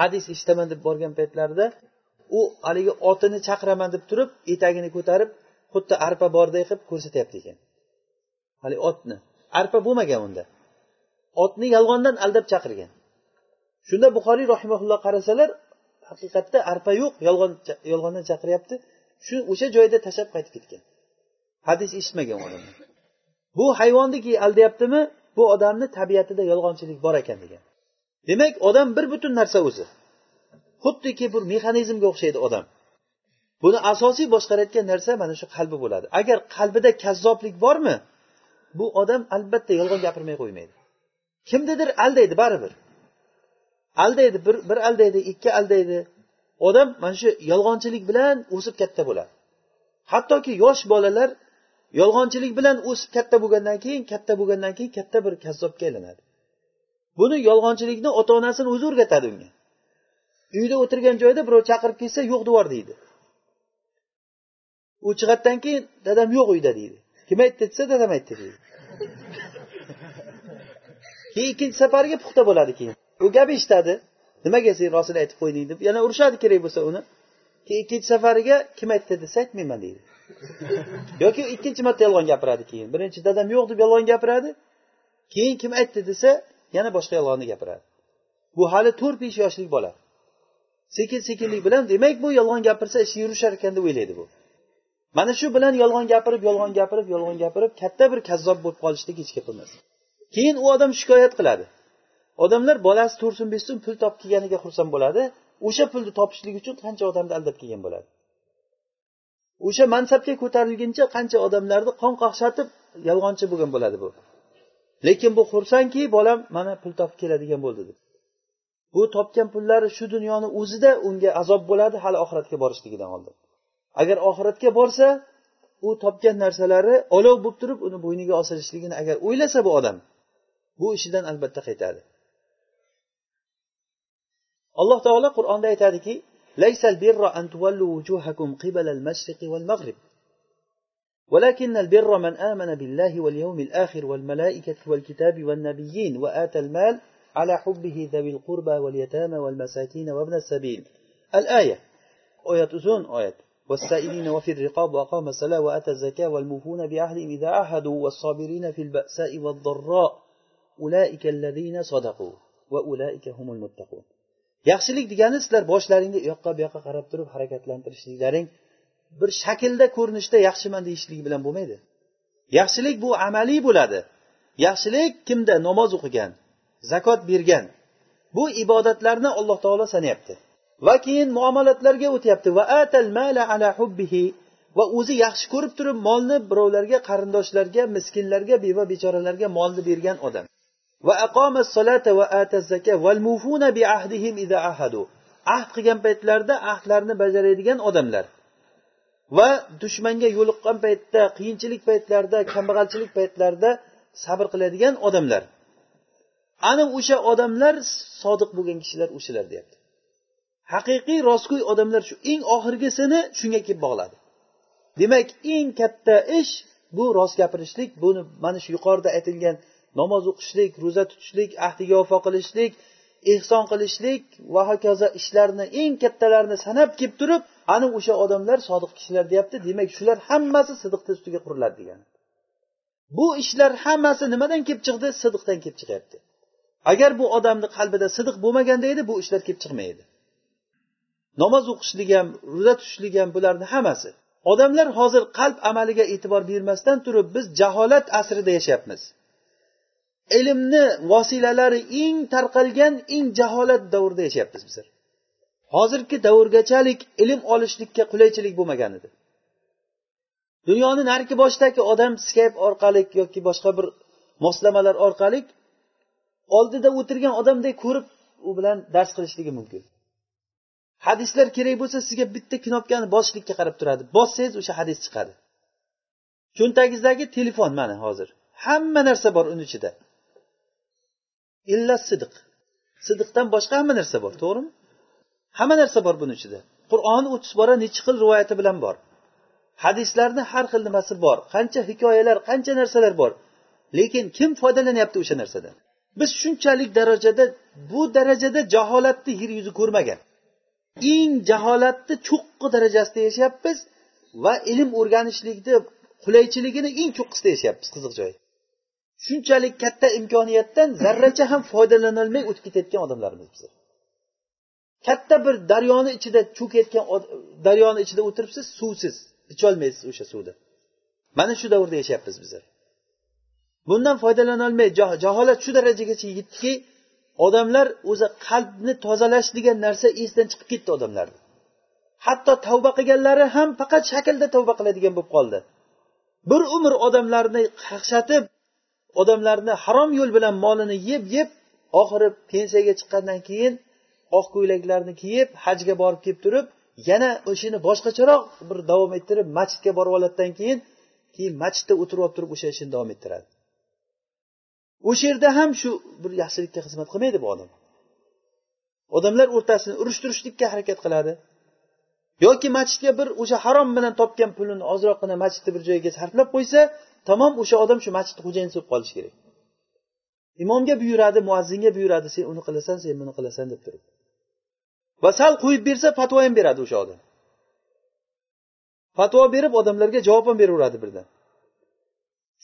hadis eshitaman deb borgan paytlarida u haligi otini chaqiraman deb turib etagini ko'tarib xuddi arpa borday qilib ko'rsatyapti ekan. Haligi otni. Arpa bo'lmagan unda. Otni yolg'ondan aldab chaqirgan. Shunda buxoriy rahimaulloh qarasalar haqiqatda arpa yo'q yolg'on yolg'ondan chaqiryapti shu o'sha joyda tashlab qaytib ketgan. Hadis eshitmagan odam bu hayvonniki aldayaptimi? Bu odamni tabiatida yolg'onchilik bor ekan degan. Demak odam bir butun narsa o'zi. Xuddiki bir mexanizmga o'xshaydi odam. Buni asosiy boshqarayotgan narsa mana shu qalbi bo'ladi. Agar qalbida kazzoblik bormi bu odam albatta yolg'on gapirmay qo'ymaydi. Kimnidir aldaydi baribir. Aldaydi bir bir aldaydi ikki aldaydi. Odam mana shu yolg'onchilik bilan o'sib katta bo'ladi. Hattoki yosh bolalar yolg'onchilik bilan o'sib katta bo'lgandan keyin katta bo'lgandan keyin katta bir kazzobga aylanadi. Buni yolg'onchilikni ota onasini o'zi o'rgatadi unga. Uyda o'tirgan joyda birov chaqirib kelsa yo'q devor deydi. U chiqadidan keyin dadam yo'q uyda deydi. Kim aytdi? desa dadam aytdi deydi. Keyin ikkinchi safarga puxta bo'ladi keyin. U gap eshitadi nimaga sen rostini aytib qo'yding deb. Yana urishadi kerak bo'lsa uni. Keyin ikkinchi safariga kim aytdi desa aytmayman deydi. Yoki ikkinchi marta yolg'on gapiradi keyin. Birinchi dadam yo'q deb yolg'on gapiradi. Keyin kim aytdi desa yana boshqa yolg'onni gapiradi. Bu hali to'rt besh yoshlik bola. Sekin sekinlik bilan demak bu yolg'on gapirsa ishi yurishar ekan deb o'ylaydi bu. Mana shu bilan yolg'on gapirib yolg'on gapirib yolg'on gapirib katta bir kazzob bo'lib qolishlik hech gap emas. Keyin u odam shikoyat qiladi odamlar bolasi to'rt so'm pul topib kelganiga xursand bo'ladi. O'sha pulni topishlik uchun qancha odamni aldab kelgan bo'ladi? O'sha mansabga ko'tarilguncha qancha odamlarni qon qaqshatib yolg'onchi bo'lgan bo'ladi bu. Lekin bu xursandki bolam mana pul topib keladigan bo'ldi deb. Bu topgan pullari shu dunyoni o'zida unga azob bo'ladi hali oxiratga borishligidan oldin agar oxiratga borsa u topgan narsalari olov bo'lib turib uni bo'yniga osilishligini agar o'ylasa bu odam bu ishidan albatta qaytadi. Alloh taolo qur'onda aytadiki laysal birra an tuvallu wujuhakum qibala al-mashriqi wal maghrib ولكن البر من آمن بالله واليوم الآخر والملائكة والكتاب والنبيين وآتى المال على حبه ذوي القربى واليتامى والمساكين وابن السبيل. الآية. آية أزون آية. والسائلين وفي الرقاب وأقام الصلاة وأتى الزكاة والموفون بعهدهم إذا عهدوا والصابرين في البأساء والضراء. أولئك الذين صدقوا وأولئك هم المتقون. Yaxshilik degani sizlar boshlaringni u yoqqa bu yoqqa qarab turib harakatlantirishliklaring bir shaklda ko'rinishda yaxshiman deyishlik bilan bo'lmaydi. Yaxshilik bu amaliy bo'ladi. Yaxshilik kimda? Namoz o'qigan zakot bergan. Bu ibodatlarni alloh taolo sanayapti. Va keyin muomalatlarga o'tyapti. Va atal mala ala hubbihi. Va o'zi yaxshi ko'rib turib molni birovlarga qarindoshlarga miskinlarga beva bechoralarga molni bergan odam. Va aqoma solata va ata zaka val mufuna bi ahdihim ida ahadu. Ahd qilgan paytlarida ahdlarni bajaradigan odamlar. Va dushmanga yo'liqqan paytda qiyinchilik paytlarida kambag'alchilik paytlarida sabr qiladigan odamlar. Ana o'sha odamlar sodiq bo'lgan kishilar o'shalar deyapti. Haqiqiy rostgo'y odamlar shu eng oxirgisini shunga kelib bog'ladi. Demak eng katta ish bu rost gapirishlik buni mana shu yuqorida aytilgan namoz o'qishlik ro'za tutishlik ahdiga vafo qilishlik ehson qilishlik va hokazo ishlarni eng kattalarini sanab kelib turib ana o'sha odamlar sodiq kishilar deyapti. Demak shular hammasi sidiqni ustiga quriladi degani bu ishlar hammasi nimadan kelib chiqdi? Sidiqdan kelib chiqyapti. Agar bu odamni qalbida sidiq bo'lmaganda edi bu ishlar kelib chiqmaydi. Namoz o'qishlik ham ro'za tutishlik ham bularni hammasi. Odamlar hozir qalb amaliga e'tibor bermasdan turib biz jaholat asrida yashayapmiz. Ilmni vosilalari eng tarqalgan eng jaholat davrida yashayapmiz bizlar hozirgi davrgachalik ilm olishlikka qulaychilik bo'lmagan edi. Dunyoni narigi boshidagi odam skype orqali yoki boshqa bir moslamalar orqali oldida o'tirgan odamdek ko'rib u bilan dars qilishligi mumkin. Hadislar kerak bo'lsa sizga bitta knopkani bosishlikka qarab turadi. Bossangiz o'sha hadis chiqadi. Cho'ntagingizdagi telefon mana hozir. Hamma narsa bor uni ichida. Illa sidiq. Sidiqdan boshqa hamma narsa bor to'g'rimi? Hamma narsa bor buni ichida. Qur'on o'ttiz bora nechi xil rivoyati bilan bor. Hadislarni har xil nimasi bor. Qancha hikoyalar qancha narsalar bor. Lekin kim foydalanyapti o'sha narsadan biz shunchalik darajada bu darajada jaholatni yer yuzi ko'rmagan. Eng jaholatni cho'qqi darajasida yashayapmiz va ilm o'rganishlikni qulaychiligini eng cho'qqisida yashayapmiz qiziq joyi shunchalik katta imkoniyatdan zarracha ham foydalanolmay o'tib ketayotgan odamlarmiz biz. Katta bir daryoni ichida cho'kayotgan daryoni ichida o'tiribsiz suvsiz. Icholmaysiz o'sha suvni mana shu davrda yashayapmiz bizlar bundan foydalanolmay jaholat shu darajagacha yetdiki odamlar o'zi qalbni tozalash degan narsa esdan chiqib ketdi odamlarni hatto tavba qilganlari ham faqat shaklda tavba qiladigan bo'lib qoldi. Bir umr odamlarni qaqshatib odamlarni harom yo'l bilan molini yeb yeb oxiri pensiyaga chiqqandan keyin oq ko'ylaklarni kiyib hajga borib kelib turib yana o'shani boshqacharoq bir davom ettirib masjidga borib oladidan keyin keyin masjidda o'tirib olib turib o'sha ishini davom ettiradi. O'sha yerda ham shu bir yaxshilikka xizmat qilmaydi bu odam. Odamlar o'rtasini urushtirishlikka harakat qiladi. Yoki masjidga bir o'sha harom bilan topgan pulini ozroqgina masjidni bir joyiga sarflab qo'ysa tamom o'sha odam shu masjidni xo'jayini bo'lib qolishi kerak. Imomga buyuradi muazzinga buyuradi sen uni qilasan sen buni qilasan deb turib. Va sal qo'yib bersa fatvo ham beradi o'sha odam. Fatvo berib odamlarga javob ham beraveradi birdan.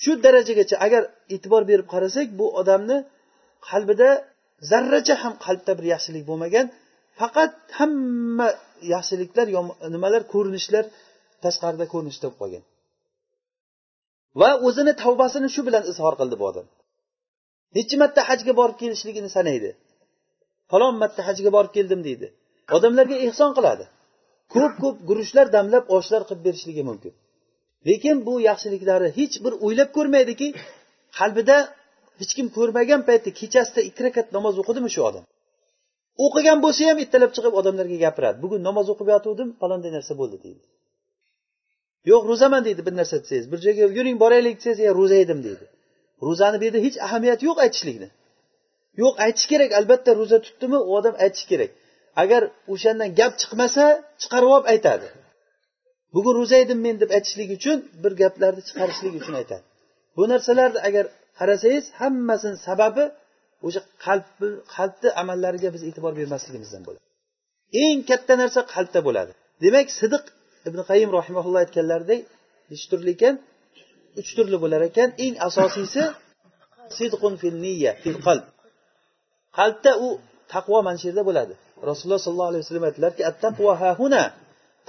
Shu darajagacha agar e'tibor berib qarasak bu odamni qalbida zarracha ham qalbda bir yaxshilik bo'lmagan faqat hamma yaxshiliklar nimalar ko'rinishlar tashqarida ko'rinishda bo'lib qolgan. Va o'zini tavbasini shu bilan izhor qildi bu odam. Necha marta hajga borib kelishligini sanaydi. Falon marta hajga borib keldim deydi. Odamlarga ehson qiladi. Ko'p ko'p guruchlar damlab oshlar qilib berishligi mumkin. Lekin bu yaxshiliklari hech bir o'ylab ko'rmaydiki qalbida hech kim ko'rmagan paytda kechasida ikki rakat namoz o'qidimi shu odam? O'qigan bo'lsa ham ertalab chiqib odamlarga gapiradi. Bugun namoz o'qib yotuvdim falonday narsa bo'ldi deydi. Yo'q ro'zaman deydi bir narsa desangiz. Bir joyga yuring boraylik desangiz ya ro'za edim deydi. Ro'zani bu yerda hech ahamiyati yo'q aytishlikni. Yo'q aytish kerak albatta ro'za tutdimi u odam aytishi kerak. Agar o'shandan gap chiqmasa chiqarib olib aytadi. Bugun ro'za edim men deb aytishlik uchun bir gaplarni chiqarishlik uchun aytadi. Bu narsalarni agar qarasangiz hammasini sababi o'sha qalbni qalbni amallariga biz e'tibor bermasligimizdan bo'ladi. Eng katta narsa qalbda bo'ladi. Demak sidiq ibn qayim rahimaulloh aytganlaridek nechi turli ekan uch turli bo'lar ekan. Eng asosiysi sidqun fil niyya fil qalb. Qalbda u taqvo mana shu yerda bo'ladi. Rasululloh sollallohu alayhi vasallam aytdilarki attaqvo hahuna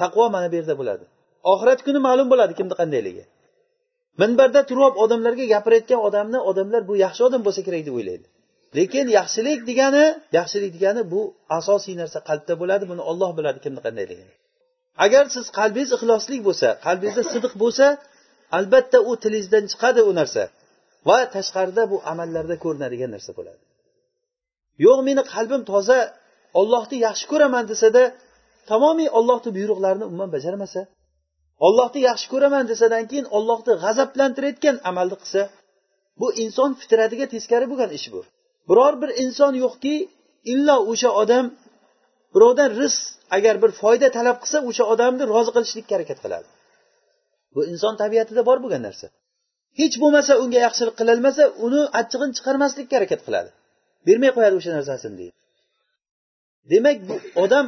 taqvo mana bu yerda bo'ladi. Oxirat kuni ma'lum bo'ladi kimni qandayligi minbarda turib odamlarga gapirayotgan odamni odamlar bu yaxshi odam bo'lsa kerak deb o'ylaydi. Lekin yaxshilik degani yaxshilik degani bu asosiy narsa qalbda bo'ladi buni olloh biladi kimni qandayligini. Agar siz qalbingiz ixlosli bo'lsa qalbingizda sidiq bo'lsa albatta u tilingizdan chiqadi u narsa. Va tashqarida bu amallarda ko'rinadigan narsa bo'ladi. Yo'q meni qalbim toza ollohni yaxshi ko'raman desada tamomiy ollohni buyruqlarini umuman bajarmasa ollohni yaxshi ko'raman desadan keyin ollohni g'azablantirayotgan amalni qilsa bu inson fitratiga teskari bo'lgan ish bu. Biror bir inson yo'qki illo o'sha odam birovdan rizq agar bir foyda talab qilsa o'sha odamni rozi qilishlikka harakat qiladi. Bu inson tabiatida bor bo'lgan narsa. Hech bo'lmasa unga yaxshilik qilolmasa uni achchig'ini chiqarmaslikka harakat qiladi. Bermay qo'yadi o'sha narsasini deydi. Demak bu odam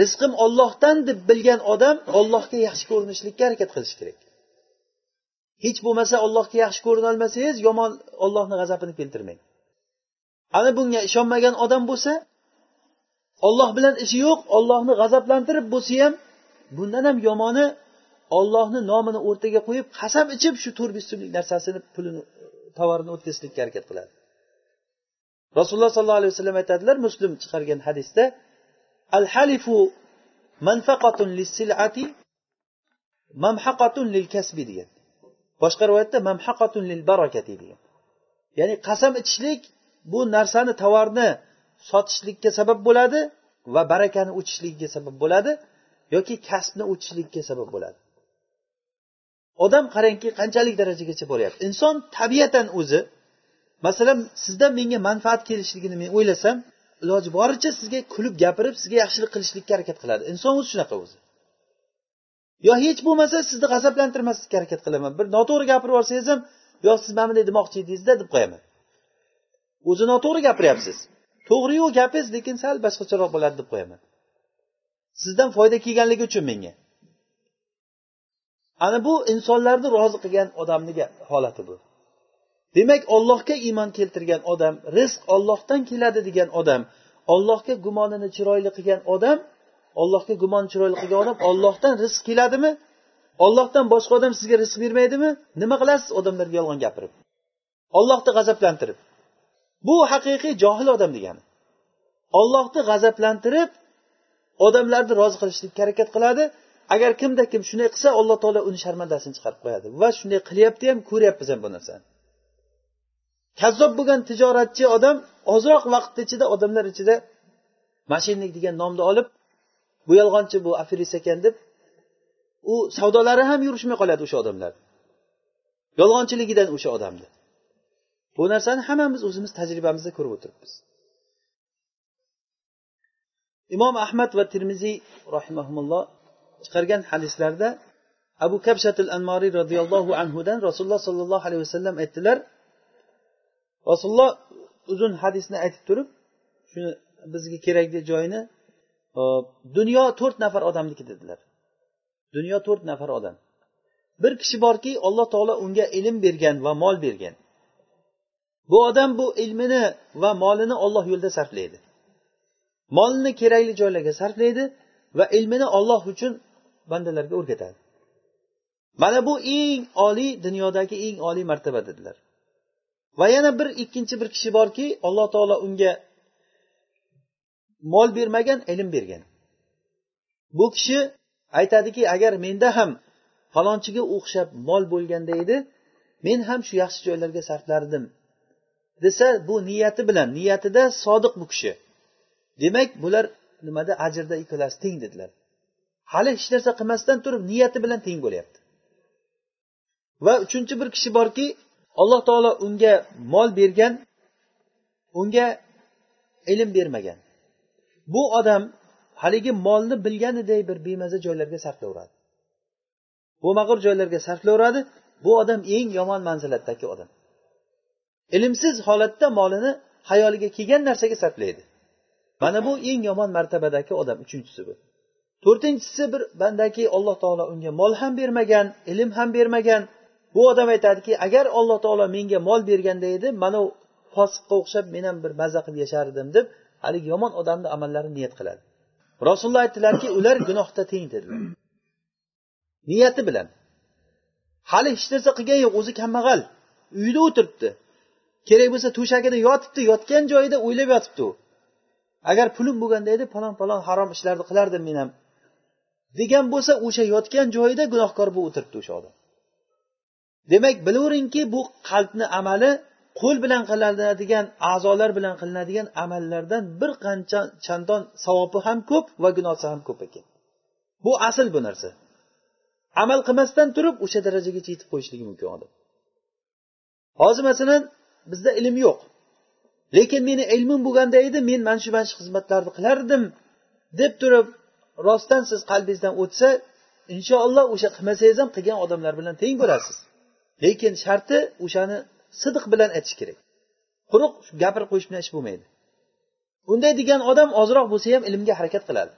rizqim ollohdan deb bilgan odam ollohga yaxshi ko'rinishlikka harakat qilishi kerak. Hech bo'lmasa ollohga yaxshi ko'rinolmasangiz yomon ollohni g'azabini keltirmang. Ana bunga ishonmagan odam bo'lsa olloh bilan ishi yo'q ollohni g'azablantirib bo'lsa ham bundan ham yomoni ollohni nomini o'rtaga qo'yib qasam ichib shu to'rt besh so'mlik narsasini pulini tovarini o'tkazishlikka harakat qiladi. Rasululloh sollallohu alayhi vasallam aytadilar muslim chiqargan hadisda al halifu manfaqatun lissilati mamhaqatun lil kasbi degan. Boshqa rivoyatda mamhaqatun lil barakati degan. Ya'ni qasam ichishlik bu narsani tovarni sotishlikka sabab bo'ladi va barakani o'chishligiga sabab bo'ladi yoki kasbni o'chishligiga sabab bo'ladi. Odam qarangki qanchalik darajagacha boryapti? Inson tabiatan o'zi masalan sizdan menga manfaat kelishligini men o'ylasam iloji boricha sizga kulib gapirib sizga yaxshilik qilishlikka harakat qiladi. Inson o'zi shunaqa o'zi. Yo hech bo'lmasa sizni g'azablantirmaslikka harakat qilaman. Bir noto'g'ri gapirib yuborsangiz ham yo siz mana bunday demoqchi edingizda deb qo'yaman. O'zi noto'g'ri gapiryapsiz. To'g'riyu gapingiz lekin sal boshqacharoq bo'ladi deb qo'yaman. Sizdan foyda kelganligi uchun menga. Ana bu insonlarni rozi qilgan odamni holati bu. Demak ollohga iymon keltirgan odam rizq ollohdan keladi degan odam ollohga gumonini chiroyli qilgan odam ollohga gumon chiroyli qilgan odam ollohdan rizq keladimi? Ollohdan boshqa odam sizga rizq bermaydimi? Nima qilasiz odamlarga yolg'on gapirib? Ollohni g'azablantirib. Bu haqiqiy johil odam degani. Ollohni g'azablantirib odamlarni rozi qilishlikka harakat qiladi. Agar kimda kim shunday qilsa alloh taolo uni sharmandasini chiqarib qo'yadi. Va shunday qilyapti ham ko'ryapmiz ham bu narsani. Kazzob bo'lgan tijoratchi odam ozroq vaqt ichida odamlar ichida mashinnik degan nomni olib bu yolg'onchi bu aferist ekan deb u savdolari ham yurishmay qoladi o'sha odamlar. Yolg'onchiligidan o'sha odamni bu narsani hammamiz o'zimiz tajribamizda ko'rib o'tiribmiz. Imom ahmad va termiziy rahimaulloh chiqargan hadislarda abu kabshatil anmoriy roziyallohu anhudan rasululloh sollallohu alayhi vasallam aytdilar rasululloh uzun hadisni aytib turib shuni bizga kerakli joyini e, dunyo to'rt nafar odamniki dedilar. Dunyo to'rt nafar odam. Bir kishi borki alloh taolo unga ilm bergan va mol bergan. Bu odam bu ilmini va molini olloh yo'lida sarflaydi. Molini kerakli joylarga sarflaydi va ilmini olloh uchun bandalarga o'rgatadi. Mana bu eng oliy dunyodagi eng oliy martaba dedilar. Va yana bir ikkinchi bir kishi borki alloh taolo unga mol bermagan ilm bergan. Bu kishi aytadiki agar menda ham falonchiga o'xshab mol bo'lganda edi men ham shu yaxshi joylarga sarflardim desa bu niyati bilan niyatida sodiq bu kishi. Demak bular nimada ajrda ikkalasi teng dedilar. Hali hech narsa qilmasdan turib niyati bilan teng bo'lyapti. Va uchinchi bir kishi borki alloh taolo unga mol bergan unga ilm bermagan. Bu odam haligi molni bilganiday bir bemaza joylarga sarflayveradi bo'lmag'ur joylarga sarflayveradi bu odam eng yomon manzilatdagi odam. Ilmsiz holatda molini hayoliga kelgan narsaga sarflaydi. Mana bu eng yomon martabadagi odam. Uchinchisi bu. To'rtinchisi bir bandaki alloh taolo unga mol ham bermagan ilm ham bermagan. Bu odam aytadiki agar alloh taolo menga mol berganda edi mana fosiqqa o'xshab men ham bir maza qilib yashardim deb haligi yomon odamni amallarini niyat qiladi. Rasululloh aytdilarki ular gunohda teng dedilar. Niyati bilan. Hali hech narsa qilgani yo'q o'zi kambag'al. Uyda o'tiribdi. Kerak bo'lsa to'shagida yotibdi yotgan joyida o'ylab yotibdi u. Agar pulim bo'lganda edi falon falon harom ishlarni qilardim men ham. Degan bo'lsa o'sha yotgan joyida gunohkor bo'lib o'tiribdi o'sha odam. Demak bilaveringki bu qalbni amali qo'l bilan qilinadigan a'zolar bilan qilinadigan amallardan bir qancha chandon savobi ham ko'p va gunohi ham ko'p ekan. Bu asl bu narsa. Amal qilmasdan turib o'sha darajagacha yetib qo'yishligi mumkin odam. Hozir masalan bizda ilm yo'q. Lekin meni ilmim bo'lganda edi men mana shu mana shu xizmatlarni qilardim deb turib rostdan siz qalbingizdan o'tsa inshaalloh o'sha qilmasangiz ham qilgan odamlar bilan teng bo'lasiz. Lekin sharti o'shani sidiq bilan aytish kerak. Quruq gapirib qo'yish bilan ish bo'lmaydi. Unday degan odam ozroq bo'lsa ham ilmga harakat qiladi.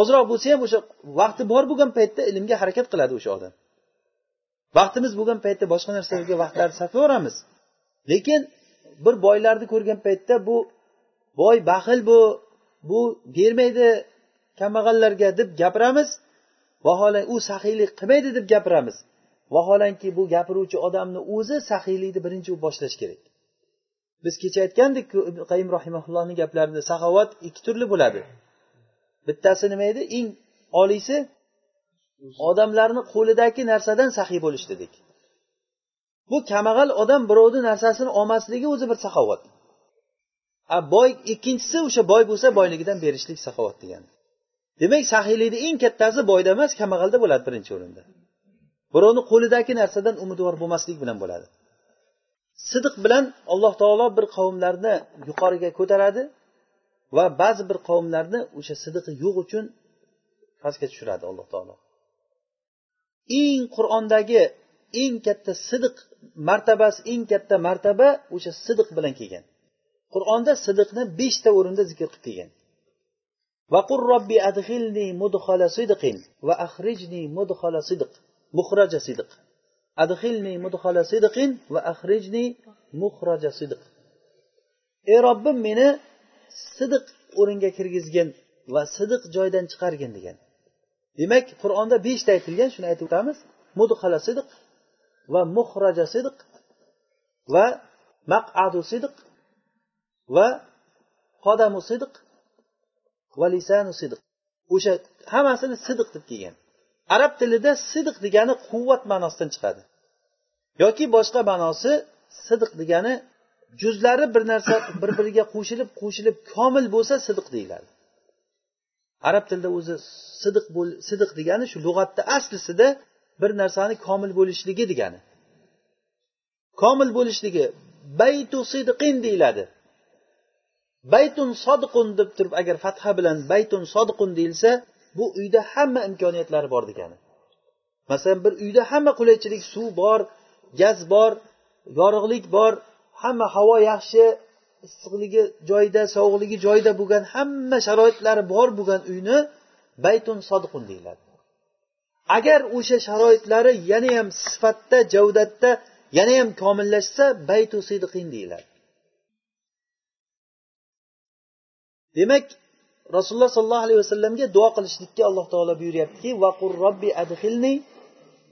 Ozroq bo'lsa ham o'sha vaqti bor bo'lgan paytda ilmga harakat qiladi o'sha odam. Vaqtimiz bo'lgan paytda boshqa narsalarga vaqtlarni sarflayveramiz lekin bir boylarni ko'rgan paytda bu boy baxil bu bu bermaydi kambag'allarga deb gapiramiz. Vaholanki u saxiylik qilmaydi deb gapiramiz. Vaholanki bu gapiruvchi odamni o'zi saxiylikni birinchi u boshlash kerak. Biz kecha aytgandikku ibn qayim rahimaullohni gaplarida saxovat ikki turli bo'ladi. Bittasi nima edi? Eng oliysi odamlarni qo'lidagi narsadan saxiy bo'lish dedik. Bu kambag'al odam birovni narsasini olmasligi o'zi bir saxovat. A boy ikkinchisi o'sha boy bo'lsa boyligidan berishlik saxovat degani. Demak saxiylikni eng kattasi boyda emas kambag'alda bo'ladi birinchi o'rinda. Birovni qo'lidagi narsadan umidvor bo'lmaslik bilan bo'ladi. Sidiq bilan alloh taolo bir qavmlarni yuqoriga ko'taradi va ba'zi bir qavmlarni o'sha sidiqi yo'q uchun pastga tushiradi alloh taolo. Eng qur'ondagi eng katta sidiq martabasi eng katta martaba o'sha sidiq bilan kelgan. Qur'onda sidiqni beshta o'rinda zikr qilib kelgan. Vaqur robbi adxilni mudxala sidqin va axrijni mudxala sidq muhraja sidq adxilni mudxala sidqin va axrijni muhraja sidq ey robbim meni sidiq o'ringa kirgizgin va sidiq joydan chiqargin degan. Demak qur'onda beshta aytilgan shuni aytib o'tamiz. Mudhala sidiq va muhraja sidiq va maqadu sidiq va qodamu sidiq va lisanu sidiq o'sha hammasini sidiq deb kelgan. Arab tilida sidiq degani quvvat ma'nosidan chiqadi. Yoki boshqa ma'nosi sidiq degani juzlari bir narsa bir biriga qo'shilib qo'shilib komil bo'lsa sidiq deyiladi. Arab tilida o'zi sidiq sidiq degani shu lug'atda aslisida bir narsani komil bo'lishligi degani. Komil bo'lishligi baytu sidqin deyiladi. Baytun sodiqun deb turib agar fatha bilan baytun sodiqun deyilsa bu uyda hamma imkoniyatlari bor degani. Masalan bir uyda hamma qulaychilik suv bor gaz bor yorug'lik bor hamma havo yaxshi issiqligi joyida sovuqligi joyida bo'lgan hamma sharoitlari bor bo'lgan uyni baytun sodiqun deyiladi. Agar o'sha sharoitlari yanayam sifatda javdatda yanayam komillashsa baytu sidiqin deyiladi. Demak rasululloh sollallohu alayhi vasallamga duo qilishlikka alloh taolo buyuryaptiki vaqur robbi adhilni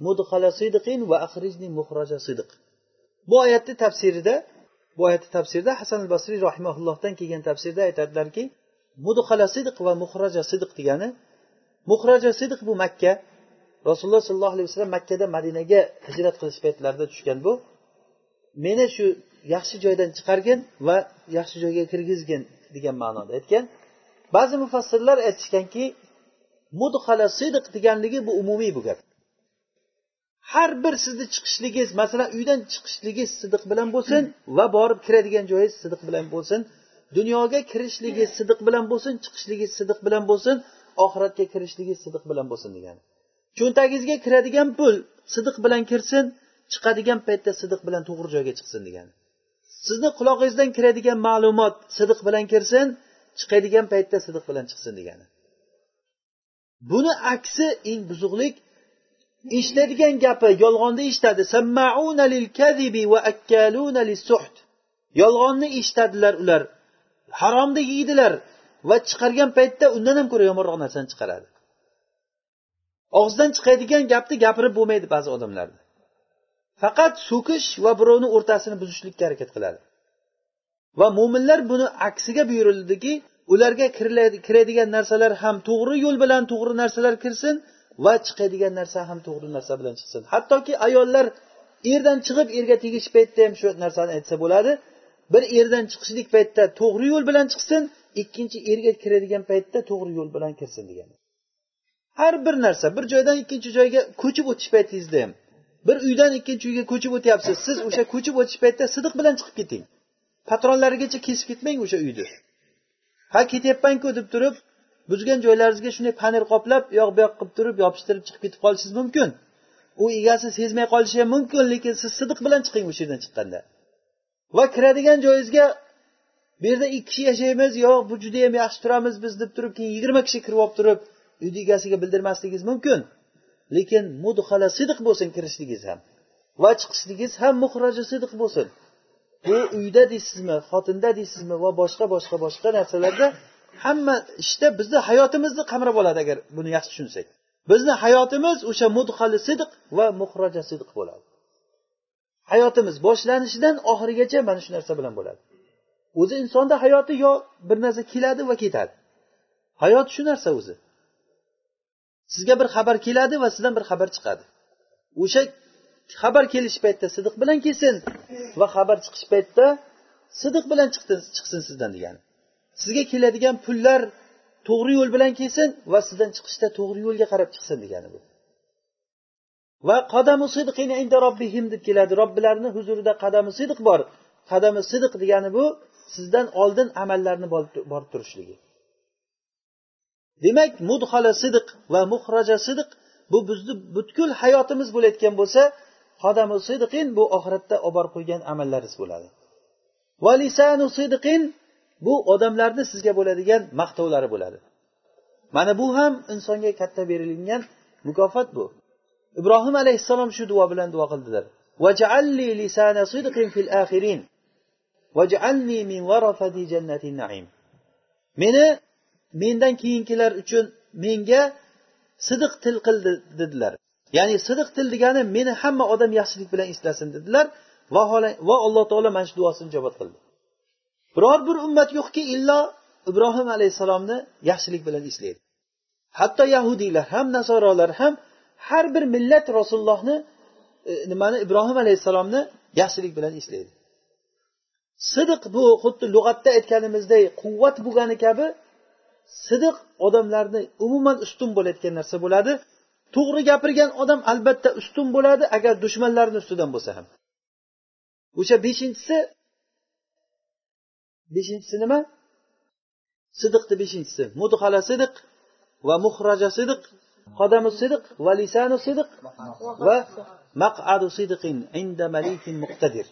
mudhala sidqin va axrijni muhraja sidq bu oyatni tafsirida bu oyatni tafsirida hasan al basriy rahimaullohdan kelgan tafsirda aytadilarki mudhala sidq va muhraja sidq degani muhraja sidq bu makka rasululloh sollallohu alayhi vasallam makkadan madinaga hijrat qilish paytlarida tushgan bu. Meni shu yaxshi joydan chiqargin va yaxshi joyga kirgizgin degan ma'noda aytgan. Ba'zi mufassirlar aytishganki mudhala sidiq deganligi bu umumiy bu gap. Har bir sizni chiqishligingiz masalan uydan chiqishligingiz sidiq bilan bo'lsin va borib kiradigan joyingiz sidiq bilan bo'lsin dunyoga kirishligingiz sidiq bilan bo'lsin chiqishligingiz sidiq bilan bo'lsin oxiratga kirishligingiz sidiq bilan bo'lsin degani cho'ntagingizga kiradigan pul sidiq bilan kirsin chiqadigan paytda sidiq bilan to'g'ri joyga chiqsin degani sizni qulog'ingizdan kiradigan ma'lumot sidiq bilan kirsin chiqadigan paytda sidiq bilan chiqsin degani buni aksi eng buzuqlik eshitadigan gapi yolg'onni eshitadi yolg'onni eshitadilar ular. Haromni yeydilar va chiqargan paytda undan ham ko'ra yomonroq narsani chiqaradi. Og'zidan chiqadigan gapni gapirib bo'lmaydi ba'zi odamlarni faqat so'kish va birovni o'rtasini buzishlikka harakat qiladi. Va mo'minlar buni aksiga buyurildiki ularga kiradigan narsalar ham to'g'ri yo'l bilan to'g'ri narsalar kirsin va chiqadigan narsa ham to'g'ri narsa bilan chiqsin. Hattoki ayollar erdan chiqib erga tegish paytda ham shu narsani aytsa bo'ladi. Bir erdan chiqishlik paytda to'g'ri yo'l bilan chiqsin ikkinchi erga kiradigan paytda to'g'ri yo'l bilan kirsin degan. Har bir narsa bir joydan ikkinchi joyga ko'chib o'tish paytingizda ham bir uydan ikkinchi uyga ko'chib o'tyapsiz siz o'sha ko'chib o'tish paytida sidiq bilan chiqib keting. Patronlarigacha kesib ketmang o'sha uyni. Ha ketyapmanku deb turib buzgan joylaringizga shunday panel qoplab u yoq bu yoq qilib turib yopishtirib chiqib ketib qolishingiz mumkin. U egasi sezmay qolishi ham mumkin lekin siz sidiq bilan chiqing o'sha yerdan chiqqanda. Va kiradigan joyingizga bu yerda ikki kishi yashaymiz yo'q bu judayam yaxshi turamiz biz deb turib keyin yigirma kishi kirib olib turib uyni egasiga bildirmasligingiz mumkin. Lekin mudhala sidiq bo'lsin kirishligingiz ham. Va chiqishligingiz ham muhraji sidiq bo'lsin. Bu uyda deysizmi xotinda deysizmi va boshqa boshqa boshqa narsalarda hamma ishda bizni hayotimizni qamrab oladi agar buni yaxshi tushunsak. Bizni hayotimiz o'sha mudhali sidiq va muhraja sidiq bo'ladi. Hayotimiz boshlanishidan oxirigacha mana shu narsa bilan bo'ladi. O'zi insonda hayoti yo bir narsa keladi va ketadi. Hayot shu narsa o'zi. Sizga bir xabar keladi va sizdan bir xabar chiqadi. O'sha xabar kelish paytida sidiq bilan kelsin va xabar chiqish paytida sidiq bilan chiqsin sizdan degani. Sizga keladigan pullar to'g'ri yo'l bilan kelsin va sizdan chiqishda to'g'ri yo'lga qarab chiqsin degani bu. Va qadamu sidqin inda robbihim deb keladi. Robbilarini huzurida qadami sidiq bor. Qadami sidiq degani bu sizdan oldin amallarni borib turishligi. Demak mudhala sidiq va muhraja sidiq bu bizni butkul hayotimiz bo'layotgan bo'lsa qadamu sidiqin bu oxiratda olib borib qo'ygan amallaringiz bo'ladi. Va lisanu sidiqin bu odamlarni sizga bo'ladigan maqtovlari bo'ladi. Mana bu ham insonga katta berilgan mukofot bu. Ibrohim alayhissalom shu duo bilan duo qildilar. Meni mendan keyingilar uchun menga sidiq til qildi dedilar. Ya'ni sidiq til degani meni hamma odam yaxshilik bilan eslasin dedilar va alloh taolo mana shu duosini ijobat qildi. Biror bir ummat yo'qki illo ibrohim alayhissalomni yaxshilik bilan eslaydi hatto yahudiylar ham nasorolar ham har bir millat rasulullohni e, nimani ibrohim alayhissalomni yaxshilik bilan eslaydi sidiq bu xuddi lug'atda aytganimizdek quvvat bo'lgani kabi sidiq odamlarni umuman ustun bo'layotgan narsa bo'ladi. To'g'ri gapirgan odam albatta ustun bo'ladi agar dushmanlarni ustidan bo'lsa ham. O'sha beshinchisi beshinchisi nima? Sidiqni beshinchisi. Mudhala sidiq va muhraja sidiq qadamu sidiq va lisanu sidiq va maqadu sidiqin inda malikin muqtadir.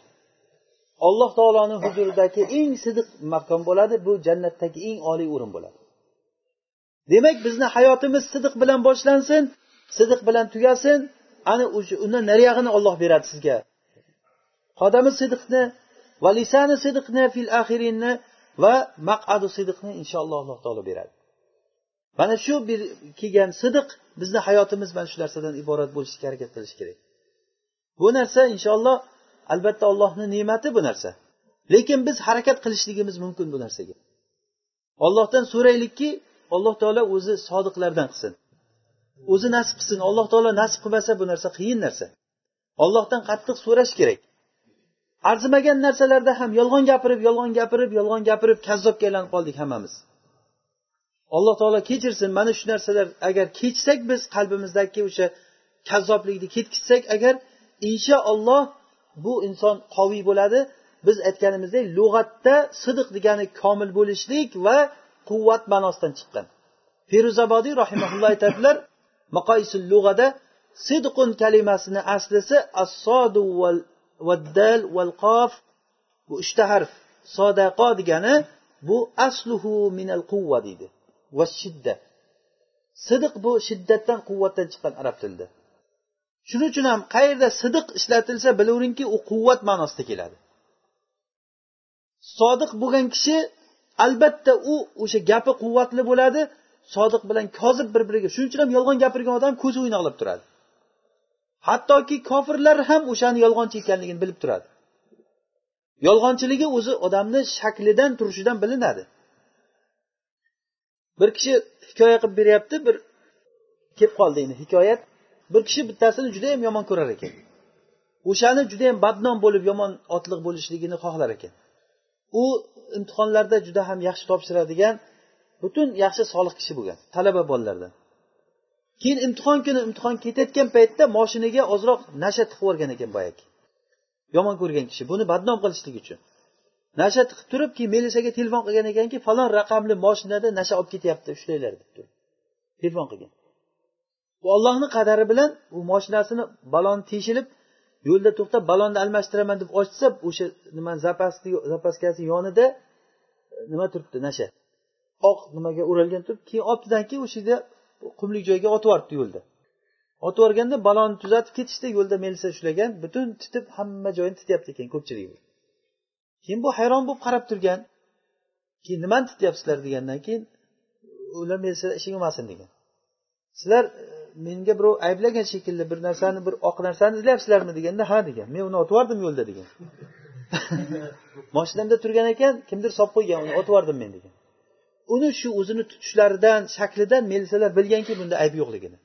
Alloh taoloni huzuridagi eng sidiq makon bo'ladi bu jannatdagi eng oliy o'rin bo'ladi. Demak bizni hayotimiz sidiq bilan boshlansin sidiq bilan tugasin ana o'sha undan nariyog'ini olloh beradi sizga. Qodami sidiqni va lisani sidiqni fil axirinni va maqadu sidiqni inshaalloh alloh taolo beradi. Mana shu bir kelgan sidiq bizni hayotimiz mana shu narsadan iborat bo'lishga harakat qilish kerak. Bu narsa inshaalloh albatta allohni ne'mati bu narsa. Lekin biz harakat qilishligimiz mumkin bu narsaga. Ollohdan so'raylikki alloh taolo o'zi sodiqlardan qilsin. O'zi nasib qilsin. Alloh taolo nasib qilmasa bu narsa qiyin narsa. Ollohdan qattiq so'rash kerak. Arzimagan narsalarda ham yolg'on gapirib yolg'on gapirib yolg'on gapirib kazzobga aylanib qoldik hammamiz. Alloh taolo kechirsin mana shu narsalar agar kechsak biz qalbimizdagi o'sha kazzoblikni ketkizsak agar inshaalloh bu inson qoviy bo'ladi biz aytganimizdek lug'atda sidiq degani komil bo'lishlik va quvvat ma'nosidan chiqqan. Feruzabodiy rahimaulloh aytadilar maqoisul lug'ada sidqun kalimasini aslisi assodu val vaddal val qof bu uchta harf. Sodaqo degani bu asluhu minal quvva deydi. Va shidda. Sidiq bu shiddatdan quvvatdan chiqqan arab tilida. Shuning uchun ham qayerda sidiq ishlatilsa bilaveringki u quvvat ma'nosida keladi. Sodiq bo'lgan kishi albatta u o'sha gapi quvvatli bo'ladi. Sodiq bilan kozib bir biriga shuning uchun ham yolg'on gapirgan odam ko'zi o'ynoqlab turadi. Hattoki kofirlar ham o'shani yolg'onchi ekanligini bilib turadi. Yolg'onchiligi o'zi odamni shaklidan turishidan bilinadi. Bir kishi hikoya qilib beryapti bir kelib qoldi endi hikoyat. Bir kishi bittasini judayam yomon ko'rar ekan. O'shani judayam badnom bo'lib yomon otliq bo'lishligini xohlar ekan. U imtihonlarda juda ham yaxshi topshiradigan butun yaxshi solih kishi bo'lgan talaba bolalardan. Keyin imtihon kuni imtihon ketayotgan paytda moshinaga ozroq nasha tiqib yuborgan ekan boyagi. Yomon ko'rgan kishi buni badnom qilishlik uchun. Nasha tiqib turib keyin milisaga telefon qilgan ekanki falon raqamli moshinada nasha olib ketyapti ushlanglar deb turib. Telefon qilgan. Bu ollohni qadari bilan u moshinasini baloni teshilib yo'lda to'xtab balonni almashtiraman deb ochsa o'sha nima zapasni zapaskasi yonida e, nima turibdi nasha. Oq nimaga o'ralgan turib keyin olibdidan keyin o'sha yerda qumlik joyga otib yuboribdi yo'lda. Otib yuborganda balonni tuzatib ketishdi yo'lda melisa ushlagan butun titib hamma joyini tityapti ekan ko'pchilik keyin bu hayron bo'lib qarab turgan keyin nimani tityapsizlar degandan keyin ular milisa ishing bo'lmasin degan. Sizlar e, menga birov ayblagan shekilli bir narsani bir oq narsani izlayapsizlarmi deganda ha degan. Men uni otib yubordim yo'lda degan. Moshinamda turgan ekan kimdir solib qo'ygan uni otib yubordim men degan. Uni shu o'zini tutishlaridan shaklidan militsiyalar bilganki bunda ayb yo'qligini.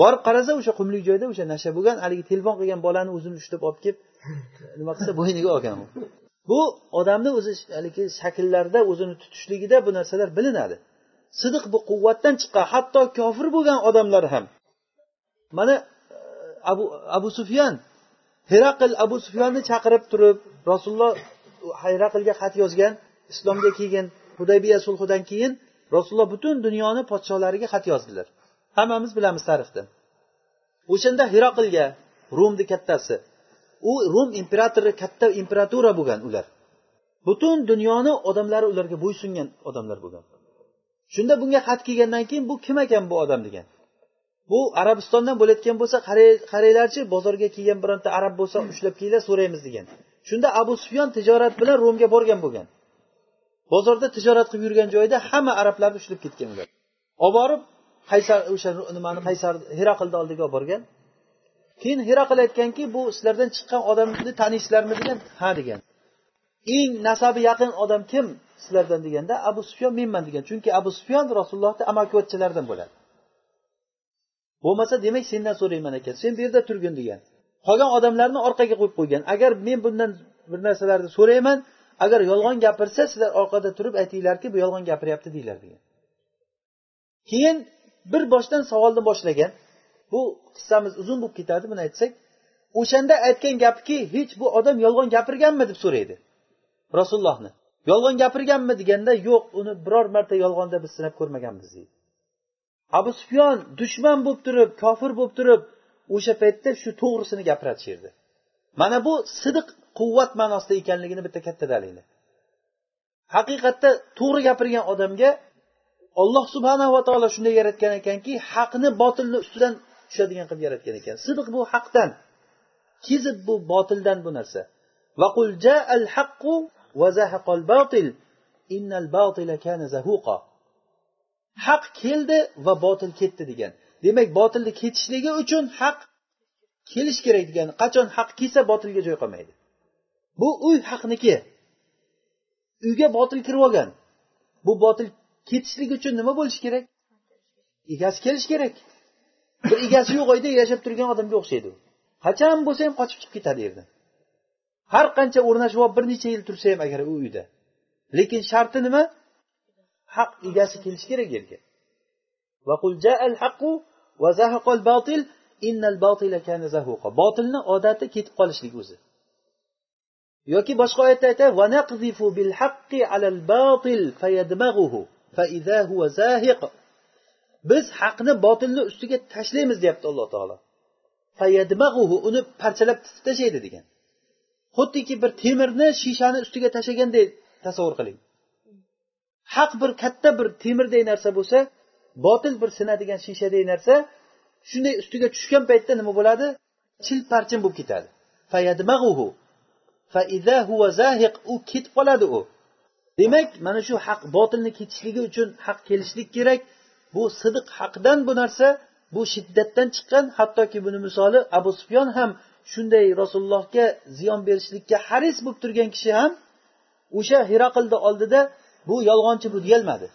Borib qarasa o'sha qumlik joyda o'sha nasha bo'lgan haligi telefon qilgan bolani o'zini ushlab olib kelib nima qilsa bo'yniga olgan bu odamni o'zi haligi shakllarda o'zini tutishligida bu narsalar bilinadi. Sidiq bu quvvatdan chiqqan hatto kofir bo'lgan odamlar ham. Mana e, abu abu sufyan heraql abu sufyanni chaqirib turib rasululloh heraqlga xat yozgan islomga kelgan hudaybiya sulhidan keyin rasululloh butun dunyoni podsholariga xat yozdilar. Hammamiz bilamiz tarixda. O'shanda hiroqilga rumni kattasi u rum imperatori katta imperatura bo'lgan ular. Butun dunyoni odamlari ularga bo'ysungan odamlar bo'lgan. Shunda bunga xat kelgandan keyin bu kim ekan bu odam degan. Bu arabistondan bo'layotgan bo'lsa qaranglarchi bozorga kelgan bironta arab bo'lsa ushlab kelinglar so'raymiz degan. Shunda abu sufyon tijorat bilan romga borgan bo'lgan. Bozorda tijorat qilib yurgan joyda hamma arablarni ushlab ketgan ular. Olib borib qaysar o'sha nimani qaysar heraqlni oldiga olib borgan. Keyin heraql aytganki bu sizlardan chiqqan odamni taniysizlarmi degan ha degan. Eng nasabi yaqin odam kim sizlardan deganda abu sufyon menman degan. Chunki abu sufyon rasulullohni amakivachchalaridan bo'ladi. Bo'lmasa demak sendan so'rayman ekan. Sen bu yerda turgin degan. Qolgan odamlarni orqaga qo'yib qo'ygan. Agar men bundan bir narsalarni so'rayman agar yolg'on gapirsa sizlar orqada turib aytinglarki bu yolg'on gapiryapti deyglar degan. Keyin bir boshdan savolni boshlagan. Bu qissamiz uzun bo'lib ketadi buni aytsak. O'shanda aytgan gapki hech bu odam yolg'on gapirganmi deb so'raydi rasulullohni. Yolg'on gapirganmi deganda yo'q uni biror marta yolg'onda biz sinab ko'rmaganmiz deydi. Abu sufyon dushman bo'lib turib kofir bo'lib turib o'sha paytda shu to'g'risini gapiradi shu yerda. Mana bu sidiq quvvat ma'nosida ekanligini bitta katta dalili haqiqatda to'g'ri gapirgan odamga olloh subhanava taolo shunday yaratgan ekanki haqni botilni ustidan tushadigan qilib yaratgan ekan. Sidiq bu haqdan kizib bu botildan bu narsa. Haq keldi va botil ketdi degan. Demak botilni ketishligi uchun haq kelish kerak degani qachon haq kelsa botilga joy qolmaydi. Bu uy haqniki. Uyga botil kirib olgan. Bu botil ketishligi uchun nima bo'lishi kerak? Egasi kelishi kerak. Bir egasi yo'q uyda yashab turgan odamga o'xshaydi u. Qachon bo'lsa ham qochib chiqib ketadi yerdan har qancha o'rnashib olib bir necha yil tursa ham agar u uyda. Lekin sharti nima? Haq egasi kelishi kerak yerga. Botilni odati ketib qolishlik o'zi. Yoki boshqa oyatda aytadi biz haqni botilni ustiga tashlaymiz deyapti alloh taolo. Uni parchalab titib tashlaydi degan. Xuddiki bir temirni shishani ustiga tashlaganday tasavvur qiling. Haq bir katta bir temirday narsa bo'lsa botil bir sinadigan shishaday narsa shunday ustiga tushgan paytda nima bo'ladi? Chil parchin bo'lib ketadi. U ketib qoladi u. Demak mana shu haq botilni ketishligi uchun haq kelishlik kerak. Bu sidiq haqdan bu narsa bu shiddatdan chiqqan hattoki buni misoli abu sufyon ham shunday rasulullohga ziyon berishlikka haris bo'lib turgan kishi ham o'sha hiraqlni oldida bu yolg'onchi bu deyolmadi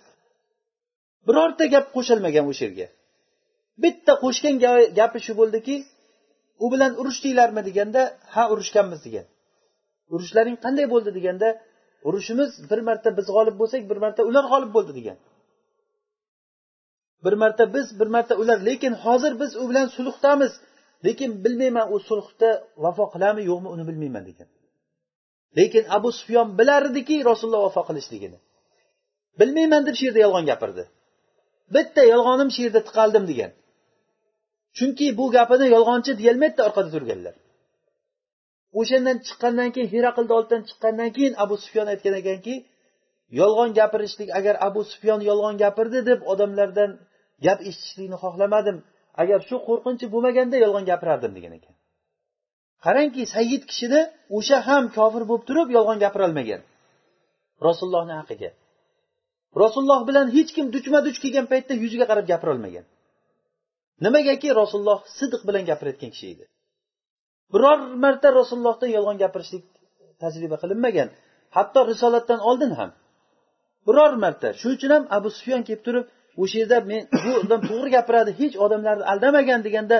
birorta gap qo'shilmagan o'sha yerga bitta qo'shgan gapi shu bo'ldiki u bilan urushdinglarmi deganda ha urushganmiz degan. Urushlaring qanday bo'ldi deganda urushimiz bir marta biz g'olib bo'lsak bir marta ular g'olib bo'ldi degan. Bir marta biz bir marta ular. Lekin hozir biz u bilan sulhdamiz lekin bilmayman u sulhda vafo qiladimi yo'qmi uni bilmayman degan. Lekin abu sufyon bilardiki rasululloh vafo qilishligini. Bilmayman deb shu yerda yolg'on gapirdi. Bitta yolg'onim shu yerda tiqaldim degan. Chunki bu gapini yolg'onchi deyolmaydida orqada turganlar. O'shandan chiqqandan keyin heraqlni oldidan chiqqandan keyin abu sufyon aytgan ekanki yolg'on gapirishlik agar abu sufyon yolg'on gapirdi deb odamlardan gap eshitishlikni xohlamadim agar shu qo'rqinchi bo'lmaganda yolg'on gapirardim degan ekan. Qarangki sayyid kishini o'sha ham kofir bo'lib turib yolg'on gapirolmagan. Rasulullohni haqiga. Rasululloh bilan hech kim duchma duch kelgan paytda yuziga qarab gapirolmagan. Nimagaki rasululloh sidiq bilan gapirayotgan kishi edi. Biror marta rasulullohdan yolg'on gapirishlik tajriba qilinmagan. Hatto risolatdan oldin ham. Biror marta. Shuning uchun ham abu sufyon kelib turib o'sha yerda men bu odam to'g'ri gapiradi hech odamlarni aldamagan deganda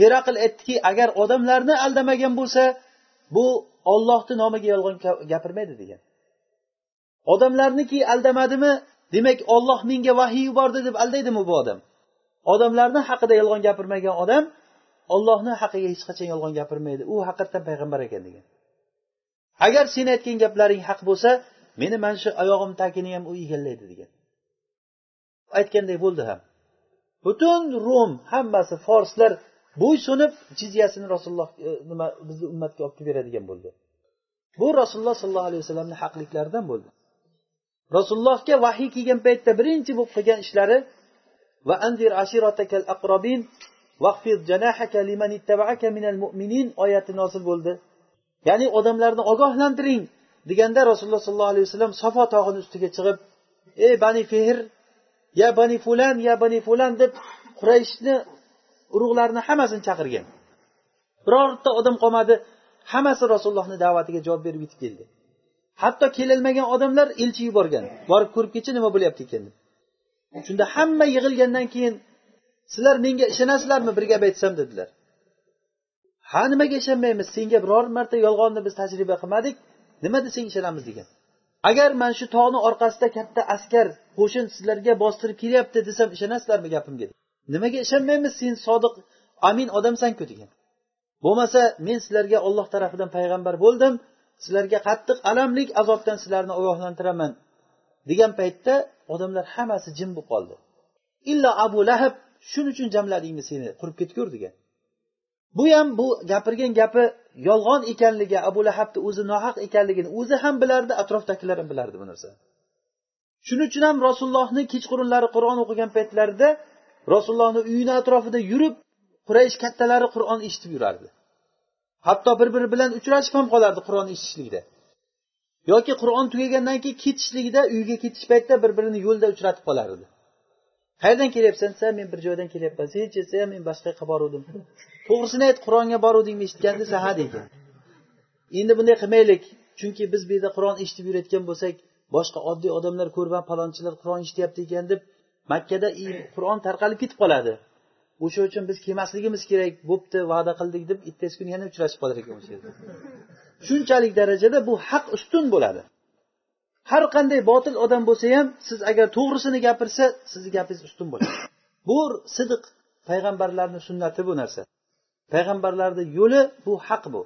heraql aytdiki agar odamlarni aldamagan bo'lsa bu ollohni nomiga yolg'on gapirmaydi degan. Odamlarniki aldamadimi? Demak olloh menga vahiy yubordi deb aldaydimi bu odam? Odamlarni haqida yolg'on gapirmagan odam ollohni haqiga hech qachon yolg'on gapirmaydi. U haqiqatdan payg'ambar ekan degan. Agar sen aytgan gaplaring haq bo'lsa meni mana shu oyog'im tagini ham u egallaydi degan. Aytganday bo'ldi ham. Butun rum hammasi forslar bo'ysunib jizyasini rasululloh e, nima bizni ummatga olib kelib beradigan bo'ldi. Bu rasululloh sollallohu alayhi vasallamni haqliklaridan bo'ldi. Rasulullohga vahiy kelgan paytda birinchi bo'lib qilgan ishlari va anzir ashiratakal aqrobin oyati nozil bo'ldi. Ya'ni odamlarni ogohlantiring deganda rasululloh sollallohu alayhi vasallam safo tog'ini ustiga chiqib ey bani fehr ya bani fulan ya bani fulan deb qurayshni urug'larini hammasini chaqirgan. Birorta odam qolmadi hammasi rasulullohni da'vatiga javob berib yetib keldi. Hatto kelolmagan odamlar elchi yuborgan. Borib ko'rib kelchi nima bo'lyapti ekan deb. Shunda hamma yig'ilgandan keyin sizlar menga ishonasizlarmi bir gap aytsam dedilar. Ha nimaga ishonmaymiz? Senga biror marta yolg'onni biz tajriba qilmadik. Nima desang ishonamiz degan. Agar mana shu tog'ni orqasida katta askar qo'shin sizlarga bostirib kelyapti desam ishonasizlarmi gapimga? Nimaga ishonmaymiz? Sen sodiq amin odamsanku degan. Bo'lmasa men sizlarga olloh tarafidan payg'ambar bo'ldim. Sizlarga qattiq alamlik azobdan sizlarni ogohlantiraman degan paytda odamlar hammasi jim bo'lib qoldi. Illo abu lahab shuning uchun jamladingmi seni qurib ketgur degan. Bu ham bu gapirgan gapi yolg'on ekanligi abu lahabni o'zi nohaq ekanligini o'zi ham bilardi atrofdagilar ham bilardi bu narsa. Shuning uchun ham rasulullohni kechqurunlari qur'on o'qigan paytlarida rasulullohni uyini atrofida yurib quraysh kattalari qur'on eshitib yurardi. Hatto bir biri bilan uchrashib ham qolardi qur'on eshitishlikda. Yoki qur'on tugagandan keyin ketishligida uyga ketish paytida bir birini yo'lda uchratib qolardi. Qayerdan kelyapsan? Desa men bir joydan kelyapman. Senchi desa men boshqa yoqqa boruvdim. To'g'risini ayt qur'onga boruvdingmi? Eshitgan desa ha deydi. Endi bunday qilmaylik. Chunki biz bu yerda qur'on eshitib yurayotgan bo'lsak boshqa oddiy odamlar ko'rib palonchilar qur'on eshityapti ekan deb makkada qur'on tarqalib ketib qoladi. O'sha uchun biz kelmasligimiz kerak. Bo'pti va'da qildik deb ertasi kuni yana uchrashib qolar ekan o'sha yerda shunchalik darajada bu haq ustun bo'ladi. Har qanday botil odam bo'lsa ham siz agar to'g'risini gapirsa sizni gapingiz ustun bo'ladi. Bu sidiq payg'ambarlarni sunnati bu narsa. Payg'ambarlarni yo'li bu haq bu.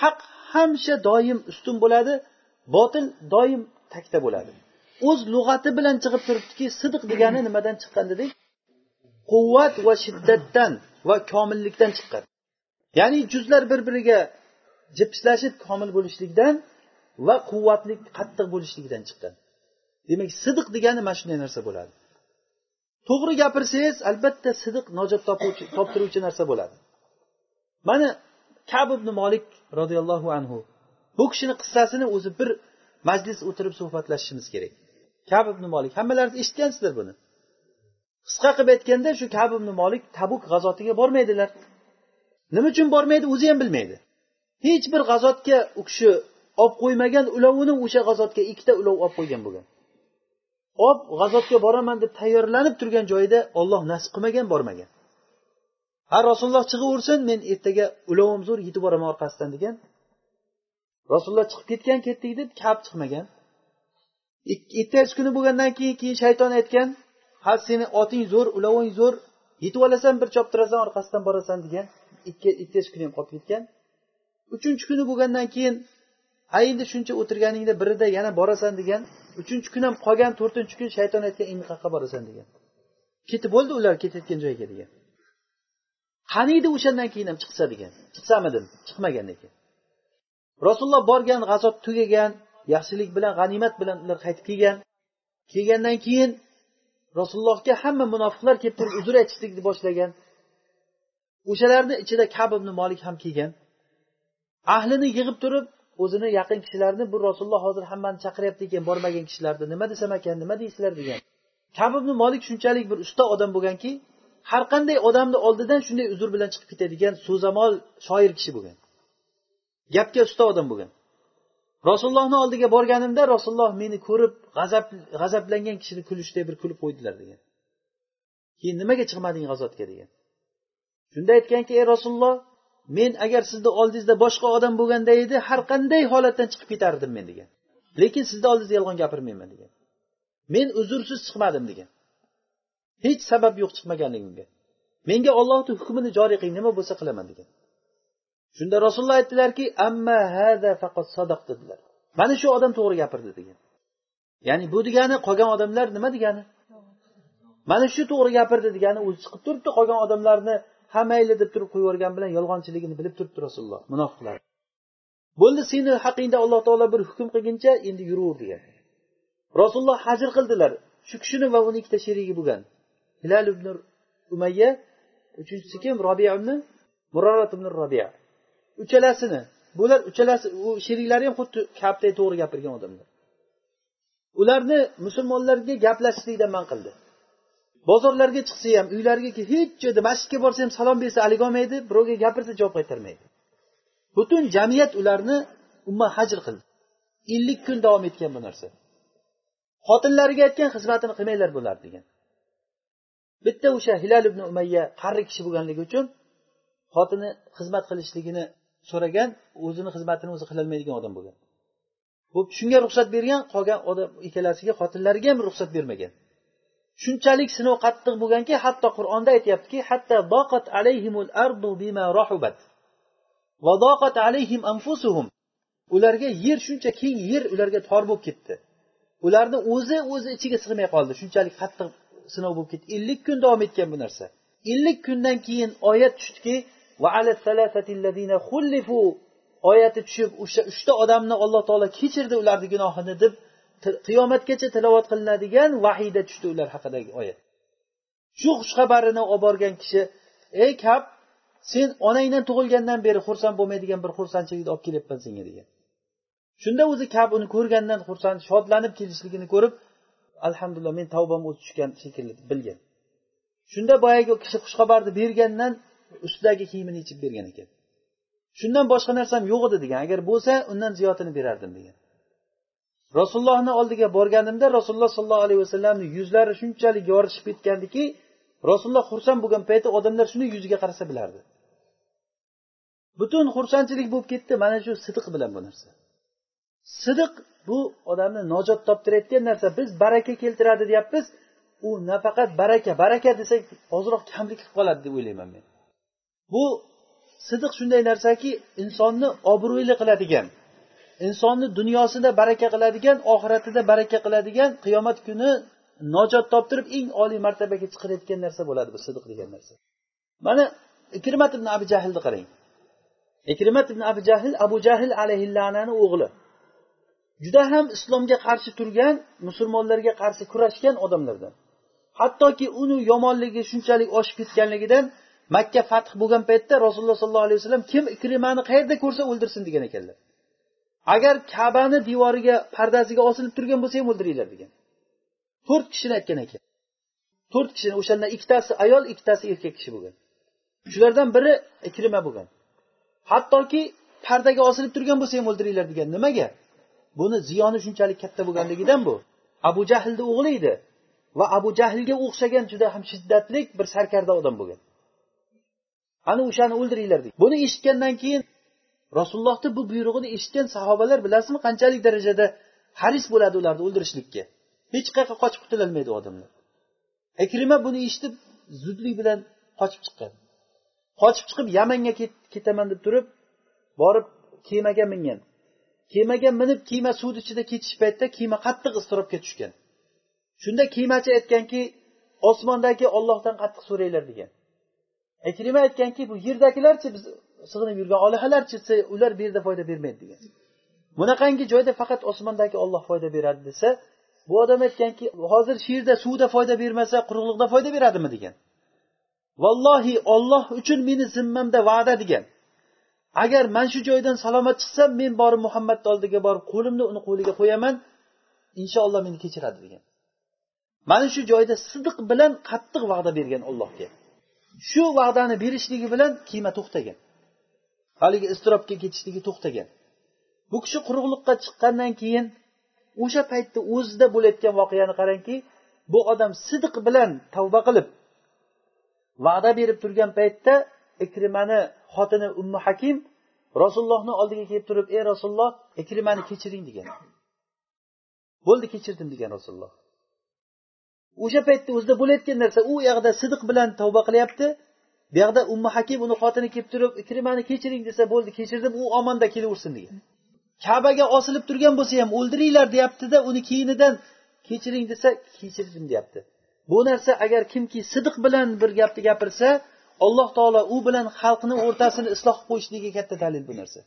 Haq hamisha doim ustun bo'ladi botil doim takda bo'ladi. O'z lug'ati bilan chiqib turibdiki sidiq degani nimadan chiqqan dedik? Quvvat va shiddatdan va komillikdan chiqqan. Ya'ni juzlar bir biriga jipslashib komil bo'lishlikdan va quvvatli qattiq bo'lishligidan chiqqan. Demak sidiq degani mana shunday narsa bo'ladi. To'g'ri gapirsangiz albatta sidiq najot toptiruvchi narsa bo'ladi. Mana kab ibn molik roziyallohu anhu bu kishini qissasini o'zi bir majlis o'tirib suhbatlashishimiz kerak. Kab ibn molik hammalaringiz eshitgansizlar buni. Qisqa qilib aytganda shu kab ibn molik tabuk g'azotiga bormaydilar. Nima uchun bormaydi o'zi ham bilmaydi. Hech bir g'azotga u kishi olib qo'ymagan ulovini o'sha g'azotga ikkita ulov olib qo'ygan bo'lgan olib g'azotga boraman deb tayyorlanib turgan joyida olloh nasib qilmagan bormagan. Ha rasululloh chiqaversin men ertaga ulovim zo'r yetib boraman orqasidan degan. Rasululloh chiqib ketgan ketdik deb kab chiqmagan. Ertasi kuni bo'lgandan keyin keyin shayton aytgan ha seni oting zo'r uloving zo'r yetib olasan bir choptirasan orqasidan borasan degan. Ikkinchi kuni ham qolib ketgan. Uchinchi kuni bo'lgandan keyin ha endi shuncha o'tirganingda birida yana borasan degan uchinchi kun ham qolgan to'rtinchi kun shayton aytgan endi qayerqa borasan degan. Ketib bo'ldi ular ketayotgan joyga degan. Qaniydi o'shandan keyin ham chiqsa degan. Chiqsamidim chiqmagan ekan. Rasululloh borgan g'azob tugagan yaxshilik bilan g'animat bilan ular qaytib kelgan. Kelgandan keyin rasulullohga hamma munofiqlar kelib turib uzr aytishlikni boshlagan. O'shalarni ichida kab ibn molik ham kelgan. Ahlini yig'ib turib o'zini yaqin kishilarini bu rasululloh hozir hammani chaqiryapti ekan bormagan kishilarni nima desam ekan nima deysizlar degan. Kab ibn molik shunchalik bir usta odam bo'lganki har qanday odamni oldidan shunday uzr bilan chiqib ketadigan so'zamol shoir kishi bo'lgan. Gapga usta odam bo'lgan. Rasulullohni oldiga borganimda rasululloh meni ko'rib g'azab g'azablangan kishini kulishday bir kulib qo'ydilar degan. Keyin nimaga chiqmading g'azotga degan. Shunda aytganki ey rasululloh men agar sizni oldingizda boshqa odam bo'lganda edi har qanday holatdan chiqib ketardim men degan. Lekin sizni oldingizda yolg'on gapirmayman degan. Men uzrsiz chiqmadim degan. Hech sabab yo'q chiqmaganligimga menga ollohni hukmini joriy qiling nima bo'lsa qilaman degan. Shunda rasululloh aytdilarki amma hada faqat sadoq dedilar. Mana shu odam to'g'ri gapirdi degan. Ya'ni bu degani qolgan odamlar nima degani? Mana shu to'g'ri gapirdi degani o'zi chiqib turibdi qolgan odamlarni ha mayli deb turib qo'yib yuborgan bilan yolg'onchiligini bilib turibdi rasululloh. Munofiqlar. Bo'ldi seni haqingda alloh taolo bir hukm qilguncha endi yuraver degan. Rasululloh hajr qildilar. Shu kishini va uni ikkita sherigi bo'lgan. Hilal ibn umayya uchinchisi kim? Robiya ibn murorat ibn robiya uchalasini. Bular uchalasi u sheriklari ham xuddi kabday to'g'ri gapirgan odamlar. Ularni musulmonlarga gaplashishlikdan man qildi. Bozorlarga chiqsa ham uylariga hech joyda masjidga borsa ham salom bersa haligi olmaydi birovga gapirsa javob qaytarmaydi. Butun jamiyat ularni umuman hajr qildi. Ellik kun davom etgan bu narsa. Xotinlariga aytgan xizmatini qilmanglar bular degan. Bitta o'sha hilal ibn umayya qari kishi bo'lganligi uchun xotini xizmat qilishligini so'ragan o'zini xizmatini o'zi qilolmaydigan odam bo'lgan. Bu shunga ruxsat bergan qolgan odam ikkalasiga xotinlariga ham ruxsat bermagan. Shunchalik sinov qattiq bo'lganki hatto qur'onda aytyaptiki hatto doqat alayhimul ardu bima rahubat va doqat alayhim anfusuhum. Ularga yer shuncha keng yer ularga tor bo'lib ketdi. Ularni o'zi o'zi ichiga sig'may qoldi. Shunchalik qattiq sinov bo'lib ketdi. Ellik kun davom etgan bu narsa. Ellik kundan keyin oyat tushdiki oyati tushib o'sha uchta odamni alloh taolo kechirdi ularni gunohini deb qiyomatgacha tilovat qilinadigan vahiyda tushdi ular haqidagi oyat. Shu xushxabarini olib borgan kishi ey kab sen onangdan tug'ilgandan beri xursand bo'lmaydigan bir xursandchilikni olib kelyapman senga degan. Shunda o'zi kab uni ko'rgandan xursand shodlanib kelishligini ko'rib alhamdulillah men tavbam o'zi tushgan shekilli bilgan. Shunda boyagi kishi xushxabarni bergandan ustidagi kiyimini yechib bergan ekan. Shundan boshqa narsam yo'q edi degan. Agar bo'lsa undan ziyodini berardim degan. Rasulullohni oldiga borganimda rasululloh sollallohu alayhi vasallamni yuzlari shunchalik yorishib ketgandiki rasululloh xursand bo'lgan payti odamlar shuni yuziga qarasa bilardi. Butun xursandchilik bo'lib ketdi mana shu sidiq bilan bu narsa. Sidiq bu odamni najot toptirayotgan narsa biz baraka keltiradi deyapmiz u nafaqat baraka baraka desak ozroq kamlik qilib qoladi deb o'ylayman men. Bu sidiq shunday narsaki insonni obro'li qiladigan insonni dunyosida baraka qiladigan oxiratida baraka qiladigan qiyomat kuni najot toptirib eng oliy martabaga chiqarayotgan narsa bo'ladi bu sidiq degan narsa. Mana ikrimat ibn abu jahlni qarang. Ikrimat ibn abu jahl abu jahl alayhillanani o'g'li. Juda ham islomga qarshi turgan musulmonlarga qarshi kurashgan odamlardan. Hattoki uni yomonligi shunchalik oshib ketganligidan makka fath bo'lgan paytda rasululloh sollallohu alayhi vasallam kim ikrimani qayerda ko'rsa o'ldirsin degan ekanlar. Agar kabani devoriga pardasiga osilib turgan bo'lsa ham o'ldiringlar degan. To'rt kishini aytgan ekan. To'rt kishini o'shandan ikkitasi ayol ikkitasi erkak kishi bo'lgan. Shulardan biri ikrima bo'lgan. Hattoki pardaga osilib turgan bo'lsa ham o'ldiringlar degan. Nimaga? Buni ziyoni shunchalik katta bo'lganligidan bu. Abu jahlni o'g'li edi. Va abu jahlga o'xshagan juda ham shiddatli bir sarkarda odam bo'lgan. Ana o'shani o'ldiringlar deydi buni eshitgandan keyin rasulullohni bu buyrug'ini eshitgan sahobalar bilasizmi qanchalik darajada haris bo'ladi ularni o'ldirishlikka? Hech qayerga qochib qutulolmaydi u odamlar. Ikrima buni eshitib zudlik bilan qochib chiqqan. Qochib chiqib yamanga ketaman deb turib borib kemaga mingan. Kemaga minib kema suvni ichida ketish paytida kema qattiq iztirobga tushgan. Shunda kemachi aytganki osmondagi ollohdan qattiq so'ranglar degan. Ikrima aytganki bu yerdagilarchi biz sig'inib yurgan olihalarchi ular bu yerda foyda bermaydi degan. Bunaqangi joyda faqat osmondagi olloh foyda beradi desa bu odam aytganki hozir shu yerda suvda foyda bermasa quruqliqda foyda beradimi? degan. Vallohi olloh uchun meni zimmamda va'da degan. Agar man shu joydan salomat chiqsam men borib muhammadni oldiga borib qo'limni uni qo'liga qo'yaman inshaalloh meni kechiradi degan. Mana shu joyda sidiq bilan qattiq va'da bergan allohga. Shu va'dani berishligi bilan kema to'xtagan. Haligi iztirobga ketishligi to'xtagan. Bu kishi quruqliqqa chiqqandan keyin o'sha paytda o'zida bo'layotgan voqeani qarangki bu odam sidiq bilan tavba qilib va'da berib turgan paytda ikrimani xotini ummu hakim rasulullohni oldiga kelib turib ey rasululloh ikrimani kechiring degan. Bo'ldi kechirdim degan rasululloh. O'sha paytda o'zida bo'layotgan narsa u yoqda sidiq bilan tavba qilyapti. Bu yoqda ummu hakim uni xotini kelib turib ikrimani kechiring desa bo'ldi. Kechirdim u omonda kelaversin degan. Kabaga osilib turgan bo'lsa ham o'ldiringlar deyaptida uni keyinidan kechiring desa kechirdim deyapti. Bu narsa agar kimki sidiq bilan bir gapni gapirsa alloh taolo u bilan xalqni o'rtasini isloh qilib qo'yishligiga katta dalil bu narsa.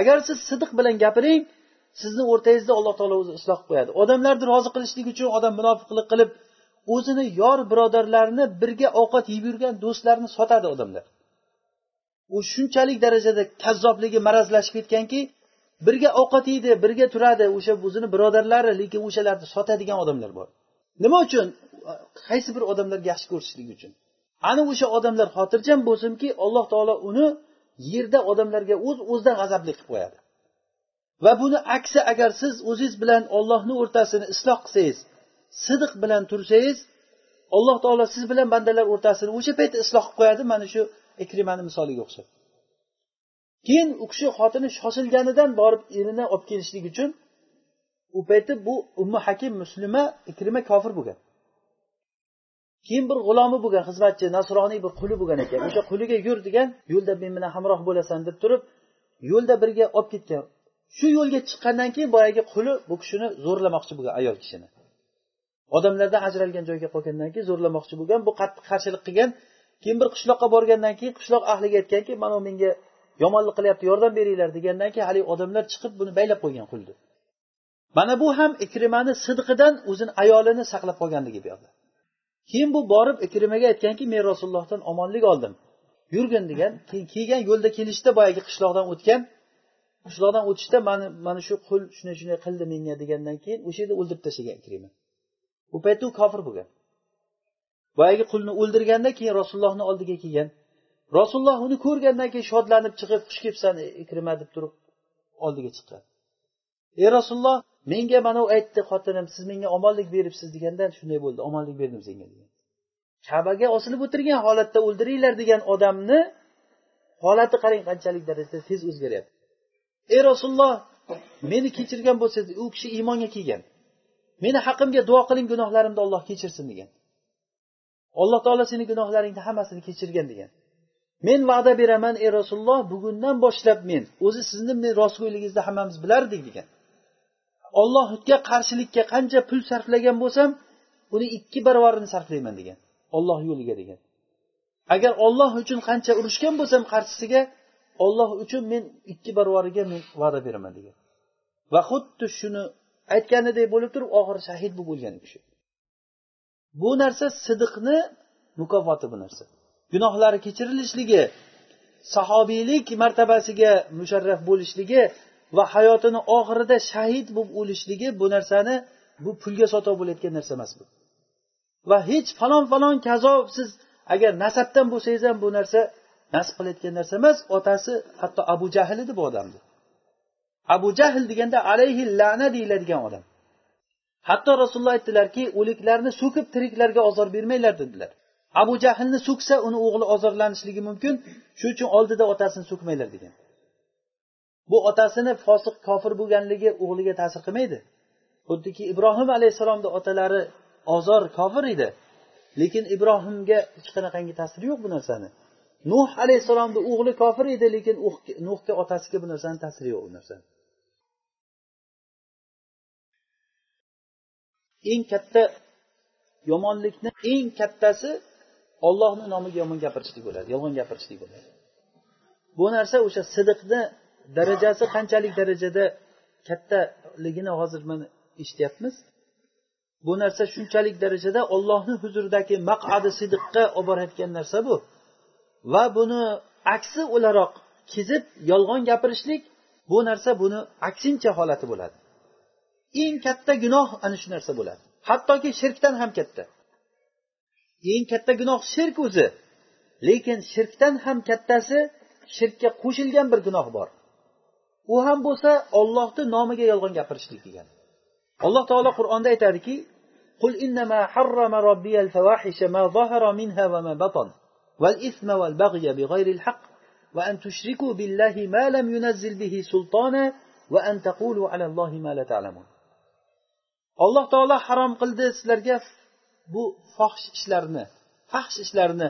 Agar siz sidiq bilan gapiring sizni o'rtangizda alloh taolo o'zi isloh qilib qo'yadi. Odamlarni rozi qilishlik uchun odam munofiqlik qilib o'zini yor birodarlarini birga ovqat yeb yurgan do'stlarini sotadi odamlar. U shunchalik darajada kazzobligi marazlashib ketganki birga ovqat yeydi birga turadi o'sha o'zini birodarlari lekin o'shalarni sotadigan odamlar bor. Nima uchun? Qaysi bir odamlarga yaxshi ko'rishlik uchun? Ana o'sha odamlar xotirjam bo'lsinki alloh taolo uni yerda odamlarga o'z o'zidan g'azabli qilib qo'yadi. Va buni aksi agar siz o'zingiz bilan ollohni o'rtasini isloh qilsangiz sidiq bilan tursangiz alloh taolo siz bilan bandalar o'rtasini o'sha paytda isloh qilib qo'yadi mana shu ikrimani misoliga o'xshab. Keyin u kishi xotini shoshilganidan borib erini olib kelishlik uchun u payti bu ummu hakim muslima ikrima kofir bo'lgan. Keyin bir g'ulomi bo'lgan xizmatchi nasroniy bir quli bo'lgan ekan. O'sha quliga yur degan yo'lda men bilan hamroh bo'lasan deb turib yo'lda birga olib ketgan. Shu yo'lga chiqqandan keyin boyagi quli bu kishini zo'rlamoqchi bo'lgan ayol kishini. Odamlardan ajralgan joyga qolgandan keyin zo'rlamoqchi bo'lgan bu qattiq qarshilik qilgan keyin bir qishloqqa borgandan keyin qishloq ahliga aytganki mana menga yomonlik qilyapti yordam beringlar degandan keyin haligi odamlar chiqib buni baylab qo'ygan qulni mana bu ham ikrimani sidqidan o'zini ayolini saqlab qolganligi bu yoqda keyin bu borib ikrimaga aytganki men rasulullohdan omonlik oldim. Yurgin degan keyin kelgan yo'lda kelishda boyagi qishloqdan o'tgan qishloqdan o'tishda mani mana shu qul shunday shunday qildi menga degandan keyin o'sha yerda o'ldirib tashlagan ikrima. U paytda u kofir bo'lgan. Boyagi qulni o'ldirganda keyin rasulullohni oldiga kelgan. Rasululloh uni ko'rgandan keyin shodlanib chiqib xush kelibsan e, ikrima deb turib oldiga chiqqan. Ey rasululloh menga mana u aytdi xotinim siz menga omonlik beribsiz deganda shunday bo'ldi omonlik berdim senga degan. Kabaga osilib o'tirgan holatda o'ldiringlar degan odamni holati qarang qanchalik darajada tez o'zgaryapti. Ey rasululloh meni kechirgan bo'lsangiz u kishi iymonga kelgan. Meni haqimga duo qiling gunohlarimni olloh kechirsin degan. Alloh taolo seni gunohlaringni hammasini kechirgan degan. Men va'da beraman ey rasululloh bugundan boshlab men o'zi sizni men rostgo'yligingizni hammamiz bilardik degan. Ollohga qarshilikka qancha pul sarflagan bo'lsam uni ikki barobarini sarflayman degan. Olloh yo'liga degan. Agar olloh uchun qancha urushgan bo'lsam qarshisiga olloh uchun men ikki barobariga men va'da beraman degan. Va xuddi shuni aytganidek bo'lib turib oxiri shahid bo'lib o'lgan u kishi. Bu narsa sidiqni mukofoti bu narsa. Gunohlari kechirilishligi sahobiylik martabasiga musharraf bo'lishligi va hayotini oxirida shahid bo'lib o'lishligi bu narsani bu pulga sotib bo'layotgan narsa emas bu. Va hech falon falon kazo siz agar nasabdan bo'lsangiz ham bu narsa nasib qilayotgan narsa emas otasi hatto abu jahl edi bu odamni abu jahl deganda alayhi la'na deyiladigan odam. Hatto rasululloh aytdilarki o'liklarni so'kib tiriklarga ozor bermanglar dedilar. Abu jahlni so'ksa uni o'g'li ozorlanishligi mumkin shuning uchun oldida otasini so'kmanglar degan. Bu otasini fosiq kofir bo'lganligi o'g'liga ta'sir qilmaydi. Xuddiki ibrohim alayhissalomni otalari ozor kofir edi. Lekin ibrohimga hech qanaqangi ta'siri yo'q bu narsani. Nuh alayhissalomni o'g'li kofir edi lekin nuhga otasiga bu narsani ta'siri yo'q bu narsani. Eng katta yomonlikni eng kattasi ollohni nomiga yomon gapirishlik bo'ladi yolg'on gapirishlik bo'ladi. Bu narsa o'sha sidiqni darajasi qanchalik darajada kattaligini hozir mana eshityapmiz. Bu narsa shunchalik darajada ollohni huzuridagi maqadi sidiqqa olib borayotgan narsa bu. Va buni aksi o'laroq kezib yolg'on gapirishlik bu narsa buni aksincha holati bo'ladi. eng katta gunoh ana shu narsa bo'ladi hattoki shirkdan ham katta eng katta gunoh shirk o'zi lekin shirkdan ham kattasi shirkka qo'shilgan bir gunoh bor u ham bo'lsa ollohni nomiga yolg'on gapirishlik degani alloh taolo qur'onda aytadiki قل إنما حرم ربي الفواحش ما ظهر منها وما بطن والإثم والبغي بغير الحق وأن تشركوا بالله ما لم ينزل به سلطانا وأن تقولوا على الله ما لا تعلمون alloh taolo harom qildi sizlarga bu fohish ishlarni fahsh ishlarni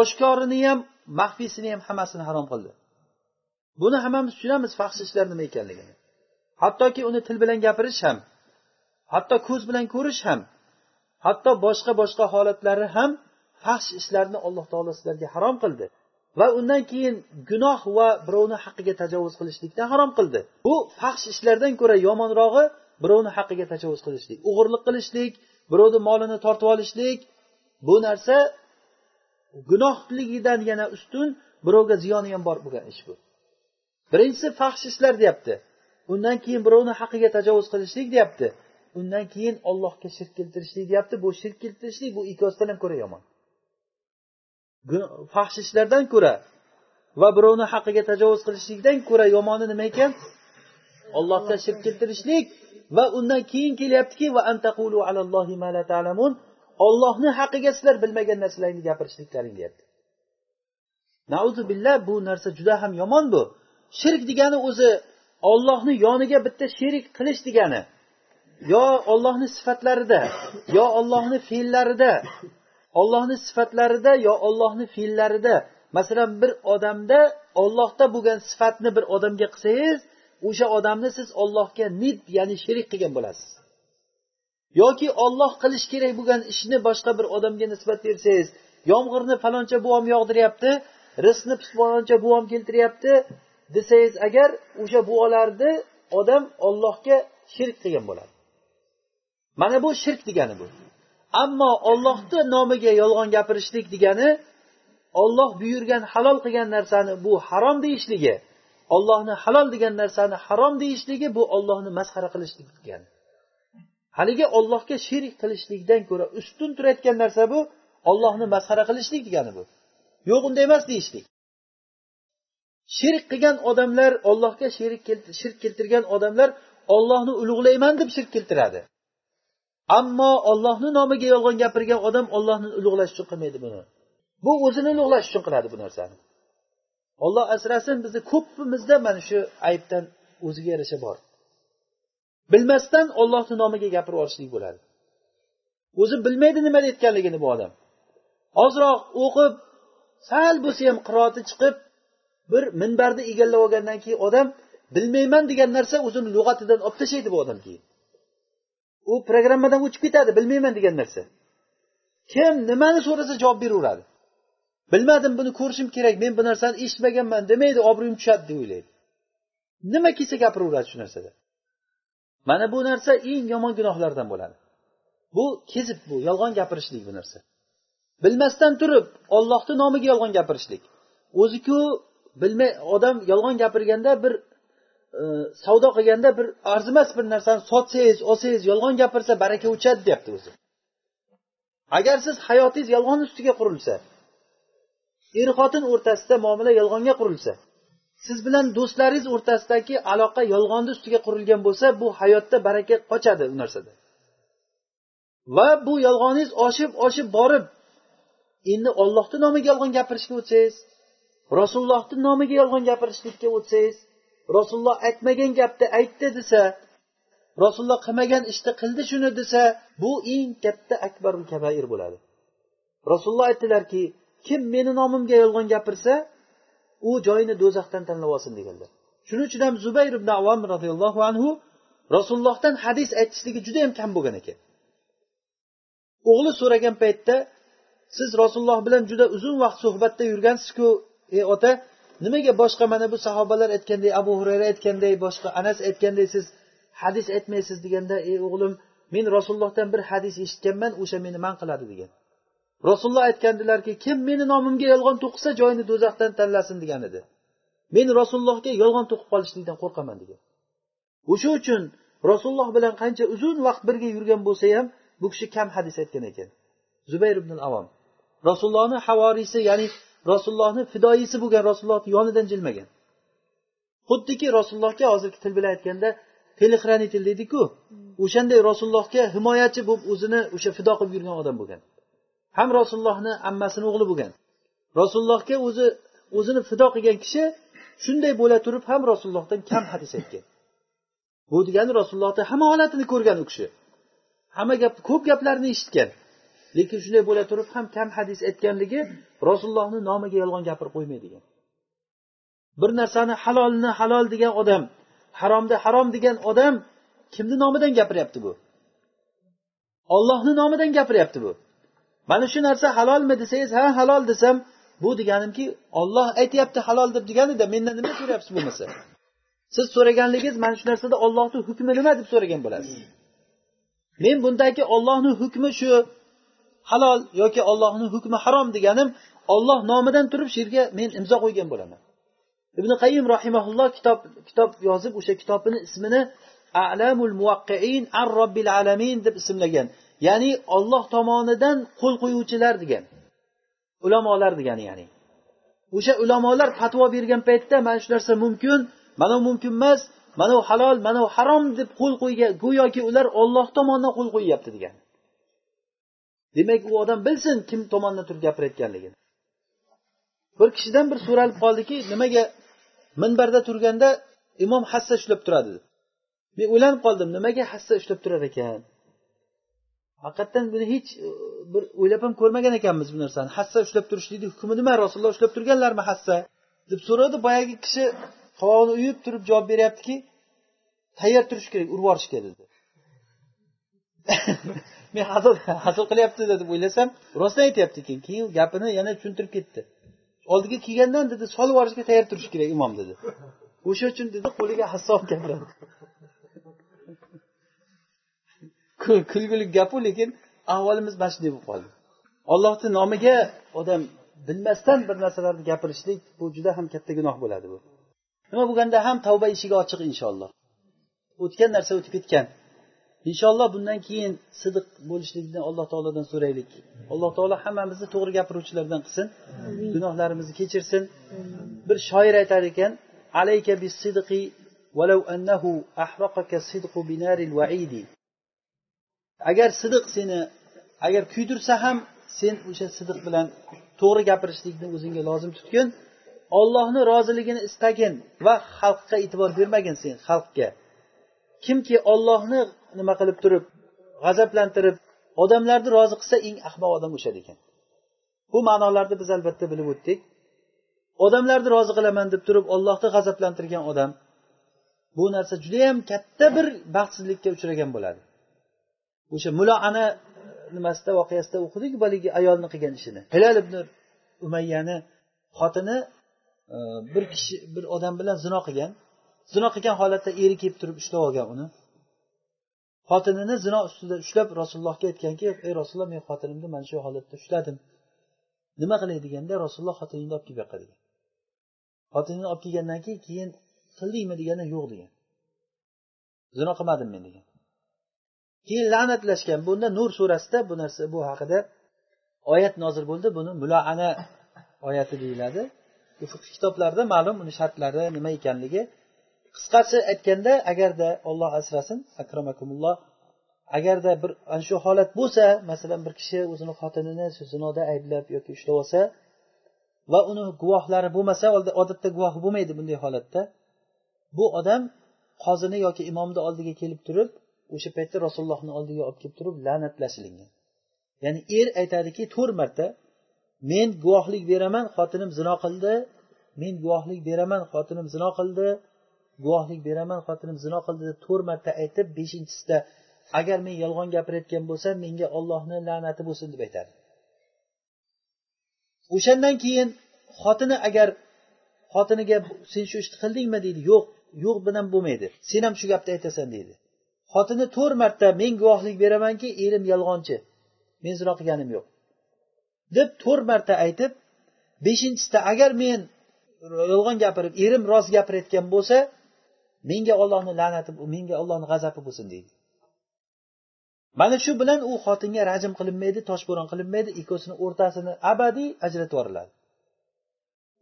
oshkorini ham maxfiysini ham hammasini harom qildi. Buni hammamiz tushunamiz fahsh ishlar nima ekanligini. Hattoki uni til bilan gapirish ham hatto ko'z bilan ko'rish ham hatto boshqa boshqa holatlari ham fahsh ishlarni alloh taolo sizlarga harom qildi. Va undan keyin gunoh va birovni haqqiga tajovuz qilishlikni harom qildi. Bu fahsh ishlardan ko'ra yomonrog'i birovni haqqiga tajovuz qilishlik o'g'irlik qilishlik birovni molini tortib olishlik bu narsa gunohligidan yana ustun birovga ziyoni ham bor bo'lgan ish bu. Birinchisi fahsh ishlar deyapti. Undan keyin birovni haqqiga tajovuz qilishlik deyapti. Undan keyin ollohga shirk keltirishlik deyapti. Bu shirk keltirishlik bu ikkosidan ham ko'ra yomon. Fahsh ishlardan ko'ra va birovni haqqiga tajovuz qilishlikdan ko'ra yomoni nima ekan? Ollohga shirk keltirishlik va undan keyin kelyaptiki va antaqulu alallohi ma la ta'lamun. Ollohni haqiga sizlar bilmagan narsalarni gapirishliklaring deyapti. Nauzu billah bu narsa juda ham yomon bu. Shirk degani o'zi ollohni yoniga bitta sherik qilish degani. Yo ollohni sifatlarida yo ollohni fe'llarida ollohni sifatlarida yo ollohni fe'llarida. Masalan bir odamda ollohda bo'lgan sifatni bir odamga qilsangiz o'sha odamni siz ollohga nid ya'ni sherik qilgan bo'lasiz. Yoki olloh qilish kerak bo'lgan ishni boshqa bir odamga nisbat bersangiz yomg'irni faloncha buvom yog'diryapti rizqni faloncha buvom keltiryapti desangiz agar o'sha buvolarni odam ollohga shirk qilgan bo'ladi. Mana bu shirk degani bu. Ammo ollohni nomiga yolg'on gapirishlik degani olloh buyurgan halol qilgan narsani bu harom deyishligi ollohni halol degan narsani harom deyishligi bu ollohni masxara qilishlik degani haligi ollohga sherik qilishlikdan ko'ra ustun turayotgan narsa bu ollohni masxara qilishlik degani bu. Yo'q unday emas deyishlik. Shirk qilgan odamlar ollohga sherik shirk keltirgan odamlar ollohni ulug'layman deb shirk keltiradi. Ammo ollohni nomiga yolg'on gapirgan odam ollohni ulug'lash uchun qilmaydi buni. Bu o'zini ulug'lash uchun qiladi bu narsani. Olloh asrasin bizni ko'pimizda mana shu aybdan o'ziga yarasha bor. Bilmasdan ollohni nomiga gapirib yuborishlik bo'ladi. O'zi bilmaydi nima deyotganligini bu odam. Ozroq o'qib sal bo'lsa ham qiroati chiqib bir minbarni egallab olgandan keyin odam bilmayman degan narsa o'zini lug'atidan olib tashlaydi bu odam keyin u u programmadan o'chib ketadi bilmayman degan narsa. Kim nimani so'rasa javob beraveradi? Bilmadim buni ko'rishim kerak men bu narsani eshitmaganman demaydi obro'yim tushadi deb o'ylaydi. Nima kelsa gapiraveradi shu narsada. Mana bu narsa eng yomon gunohlardan bo'ladi. Bu kezib bu yolg'on gapirishlik bu narsa. Bilmasdan turib ollohni nomiga yolg'on gapirishlik. O'ziku bilmay odam yolg'on gapirganda bir e, savdo qilganda bir arzimas bir narsani sotsangiz olsangiz yolg'on gapirsa baraka o'chadi deyapti o'zi. Agar siz hayotingiz yolg'on ustiga qurilsa er xotin o'rtasida muomala yolg'onga qurilsa siz bilan do'stlaringiz o'rtasidagi aloqa yolg'onni ustiga qurilgan bo'lsa bu hayotda baraka qochadi u narsada. Va bu yolg'oningiz oshib oshib borib endi ollohni nomiga yolg'on gapirishga o'tsangiz rasulullohni nomiga yolg'on gapirishlikka o'tsangiz rasululloh aytmagan gapni aytdi desa rasululloh qilmagan ishni qildi shuni desa bu eng katta akbarul kabair bo'ladi. Rasululloh aytdilarki kim meni nomimga yolg'on gapirsa u joyini do'zaxdan tanlab olsin deganlar. Shuning uchun ham zubayr ibn avom roziyallohu anhu rasulullohdan hadis aytishligi juda yam kam bo'lgan ekan. O'g'li so'ragan paytda siz rasululloh bilan juda uzun vaqt suhbatda yurgansizku ey ota nimaga boshqa mana bu sahobalar aytganday abu hurayra aytganday boshqa anas aytganday siz hadis aytmaysiz? deganda ey o'g'lim men rasulullohdan bir hadis eshitganman o'sha meni man qiladi degan. Rasululloh aytgandilarki kim meni nomimga yolg'on to'qisa joyini do'zaxdan tanlasin degan edi. Men rasulullohga yolg'on to'qib qolishlikdan qo'rqaman degan. O'sha uchun rasululloh bilan qancha uzun vaqt birga yurgan bo'lsa ham bu kishi kam hadis aytgan ekan. Zubayr ibn avom. Rasulullohni havoriysi ya'ni rasulullohni fidoyisi bo'lgan rasulullohni yonidan jilmagan. Xuddiki rasulullohga hozirgi til bilan aytganda telexranitel deydiku. O'shanday rasulullohga himoyachi bo'lib o'zini o'sha fido qilib yurgan odam bo'lgan ham rasulullohni ammasini o'g'li bo'lgan. Rasulullohga o'zi o'zini fido qilgan kishi shunday bo'la turib ham rasulullohdan kam hadis aytgan. Bu degani rasulullohni hamma holatini ko'rgan u kishi. Hamma gap ko'p gaplarni eshitgan. Lekin shunday bo'la turib ham kam hadis aytganligi rasulullohni nomiga yolg'on gapirib qo'ymaydigan. Bir narsani halolni halol degan odam haromni harom degan odam kimni nomidan gapiryapti bu? Ollohni nomidan gapiryapti bu. Mana shu narsa halolmi desangiz ha halol desam bu deganimki olloh aytyapti halol deb deganida mendan nima so'rayapsiz bo'lmasa siz so'raganligingiz mana shu narsada ollohni hukmi nima deb so'ragan bo'lasiz? Men bundagi ollohni hukmi shu halol yoki ollohni hukmi harom deganim olloh nomidan turib shu yerga men imzo qo'ygan bo'laman. Ibn qayim rahimaulloh kitob kitob yozib o'sha kitobini ismini alamul muvaqqiin ar robbil alamin deb ismlagan ya'ni olloh tomonidan qo'l qo'yuvchilar degan. Ulamolar degani ya'ni. O'sha ulamolar fatvo bergan paytda mana shu narsa mumkin mana mumkin emas mana halol mana harom deb qo'l qo'ygan go'yoki ular olloh tomonidan qo'l qo'yyapti degan. Demak u odam bilsin kim tomonidan turib gapirayotganligini. Bir kishidan bir so'ralib qoldiki nimaga minbarda turganda imom hassa ushlab turadi men o'ylanib qoldim nimaga hassa ushlab turar ekan? Haqiqatdan buni hech e, bir o'ylab ham ko'rmagan ekanmiz bu narsani. Hassa ushlab turishlikni hukmi nima? Rasululloh ushlab turganlarmi hassa? deb so'radi boyagi kishi qovog'ini uyib turib javob beryaptiki tayyor turish kerak urib yuborish kerak dedi. Men hazil hazil qilyapti deb o'ylasam rostdan aytyapti ekan keyin gapini yana tushuntirib ketdi. Oldiga kelgandan dedi solib yuborishga tayyor turish kerak imom dedi. O'sha uchun dedi qo'liga hassa olib gapiradi. kulgulik gapu lekin ahvolimiz mana shunday bo'lib qoldi ollohni nomiga odam bilmasdan bir narsalarni gapirishlik bu juda ham katta gunoh bo'ladi bu nima bo'lganda ham tavba eshigi ochiq inshaalloh o'tgan narsa o'tib ketgan inshaalloh bundan keyin sidiq bo'lishlikni alloh taolodan so'raylik alloh taolo hammamizni to'g'ri gapiruvchilardan qilsin gunohlarimizni kechirsin bir shoir aytar ekan alayka bis sidqi ولو أنه أحرقك الصدق بنار الوعيد agar sidiq seni agar kuydirsa ham sen o'sha sidiq bilan to'g'ri gapirishlikni o'zingga lozim tutgin. Ollohni roziligini istagin va xalqqa e'tibor bermagin sen xalqga. Kimki ollohni nima qilib turib g'azablantirib odamlarni rozi qilsa eng ahmoq odam o'sha ekan. Bu ma'nolarni biz albatta bilib o'tdik. Odamlarni rozi qilaman deb turib ollohni g'azablantirgan odam bu narsa judayam katta bir baxtsizlikka uchragan bo'ladi. O'sha muloana e, nimasida voqeasida o'qidik baligi ayolni qilgan ishini. Hilal ibn umayyani xotini e, bir kishi bir odam bilan zino qilgan. Zino qilgan holatda eri kelib turib ushlab olgan uni. Xotinini zino ustida ushlab rasulullohga aytganki ey rasululloh men xotinimni mana shu holatda ushladim. Nima qilay deganda rasululloh xotiningni olib kelib yoqqa degan. Xotinini olib kelgandan keyin keyin qildingmi? deganda yo'q degan. Zino qilmadim men degan. Keyin la'natlashgan. Bunda nur surasida bu narsa bu haqida oyat nozil bo'ldi. Buni muloana oyati deyiladi. Kitoblarda ma'lum uni shartlari nima ekanligi. Qisqasi aytganda agarda olloh asrasin akramakumulloh. Agarda bir ana shu holat bo'lsa masalan bir kishi o'zini xotinini zinoda ayblab yoki ushlab olsa va uni guvohlari bo'lmasa odatda guvohi bo'lmaydi bunday holatda. Bu odam qozini yoki imomni oldiga kelib turib o'sha paytda rasulullohni oldiga olib kelib turib la'natlashlingan ya'ni er aytadiki to'rt marta men guvohlik beraman xotinim zino qildi. Men guvohlik beraman xotinim zino qildi. Guvohlik beraman xotinim zino qildi deb to'rt marta aytib beshinchisida agar men yolg'on gapirayotgan bo'lsam menga ollohni la'nati bo'lsin deb aytadi. O'shandan keyin xotini agar xotiniga sen shu ishni qildingmi? deydi. Yo'q yo'q bilan bo'lmaydi. Sen ham shu gapni aytasan deydi. Xotini to'rt marta men guvohlik beramanki erim yolg'onchi. Men zino qilganim yo'q. Deb to'rt marta aytib beshinchisida agar men yolg'on gapirib erim rost gapirayotgan bo'lsa menga ollohni la'nati menga ollohni g'azabi bo'lsin deydi. Mana shu bilan u xotinga rajm qilinmaydi toshbo'ron qilinmaydi ikkovsini o'rtasini abadiy ajratib yuboriladi.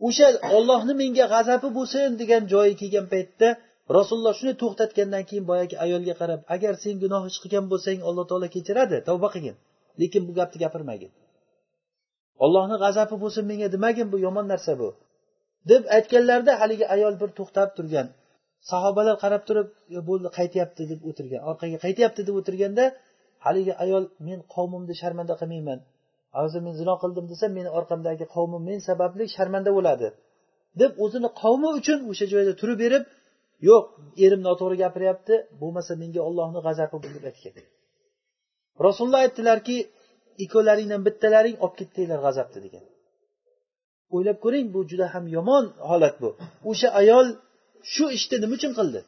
O'sha ollohni menga g'azabi bo'lsin degan joyi kelgan paytda rasululloh shuni to'xtatgandan keyin boyagi ayolga qarab agar sen gunoh ish qilgan bo'lsang alloh taolo kechiradi tavba qilgin. Lekin bu gapni gapirmagin. Ollohni g'azabi bo'lsin menga demagin bu yomon narsa bu? deb aytganlarida haligi ayol bir to'xtab turgan. Sahobalar qarab turib bo'ldi qaytyapti? deb o'tirgan. Orqaga qaytyapti? deb o'tirganda haligi ayol men qavmimni sharmanda qilmayman. Hozir men zino qildim desa meni orqamdagi qavmim men sababli sharmanda bo'ladi. deb o'zini qavmi uchun o'sha joyda turib berib yo'q erim noto'g'ri gapiryapti bo'lmasa menga ollohni g'azabi deb aytgan. Rasululloh aytdilarki ikkovlaringdan bittalaring olib ketdinglar g'azabni degan. O'ylab ko'ring bu juda ham yomon holat bu. O'sha ayol shu ishni nima uchun qildi?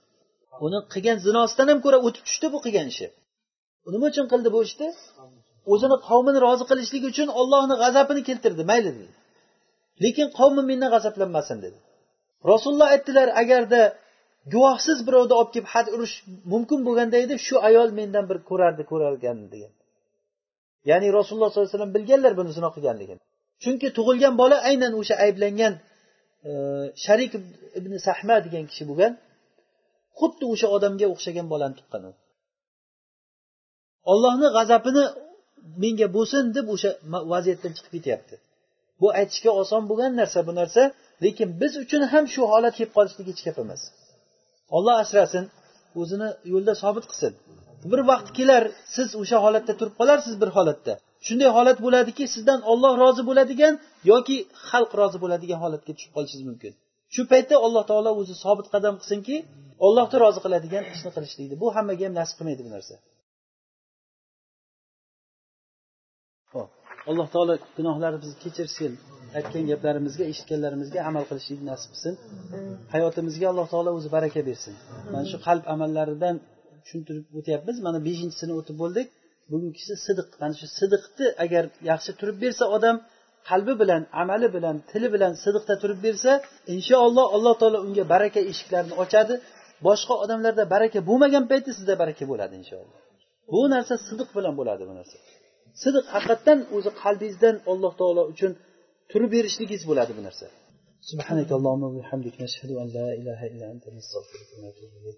Uni qilgan zinosidan ham ko'ra o'tib tushdi bu qilgan ishi. Nima uchun qildi bu ishni? O'zini qavmini rozi qilishlik uchun ollohni g'azabini keltirdi mayli dedi. Lekin qavmim mendan g'azablanmasin dedi. Rasululloh aytdilar agarda guvohsiz birovni olib kelib had urish mumkin bo'lganda edi shu ayol mendan bir ko'rardi ko'rarkan degan. Ya'ni rasululloh sollallohu alayhi vasallam bilganlar buni zino qilganligini. Chunki tug'ilgan bola aynan o'sha ayblangan e, sharik ibn sahma degan kishi bo'lgan xuddi o'sha odamga o'xshagan bolani tuqqan u ollohni g'azabini menga bo'lsin deb o'sha vaziyatdan chiqib ketyapti. Bu aytishga oson bo'lgan narsa bu narsa lekin biz uchun ham shu holat kelib qolishligi hech gap emas olloh asrasin o'zini yo'lda sobit qilsin. Bir vaqt kelar siz o'sha holatda turib qolarsiz bir holatda. Shunday holat bo'ladiki sizdan olloh rozi bo'ladigan yoki xalq rozi bo'ladigan holatga tushib qolishingiz mumkin. Shu paytda alloh taolo o'zi sobit qadam qilsinki ollohni rozi qiladigan ishni qilishlikni bu hammaga ham nasib qilmaydi bu narsa. Alloh taolo gunohlarimizni kechirsin. Aytgan gaplarimizga eshitganlarimizga amal qilishlikni nasib qilsin hayotimizga alloh taolo o'zi baraka bersin. Mana shu qalb amallaridan tushuntirib o'tyapmiz. Mana beshinchisini o'tib bo'ldik. Bugungisi sidiq. Mana shu sidiqni agar yaxshi turib bersa odam qalbi bilan amali bilan tili bilan sidiqda turib bersa inshaalloh alloh taolo unga baraka eshiklarini ochadi. Boshqa odamlarda baraka bo'lmagan paytda sizda baraka bo'ladi inshaalloh. Bu narsa sidiq bilan bo'ladi bu narsa. Sidiq haqiqatdan o'zi qalbingizdan alloh taolo uchun turib berishligingiz bo'ladi bu narsa سبحانك اللهم وبحمدك نشهد أن لا إله إلا أنت نستغفرك ونتوب إليك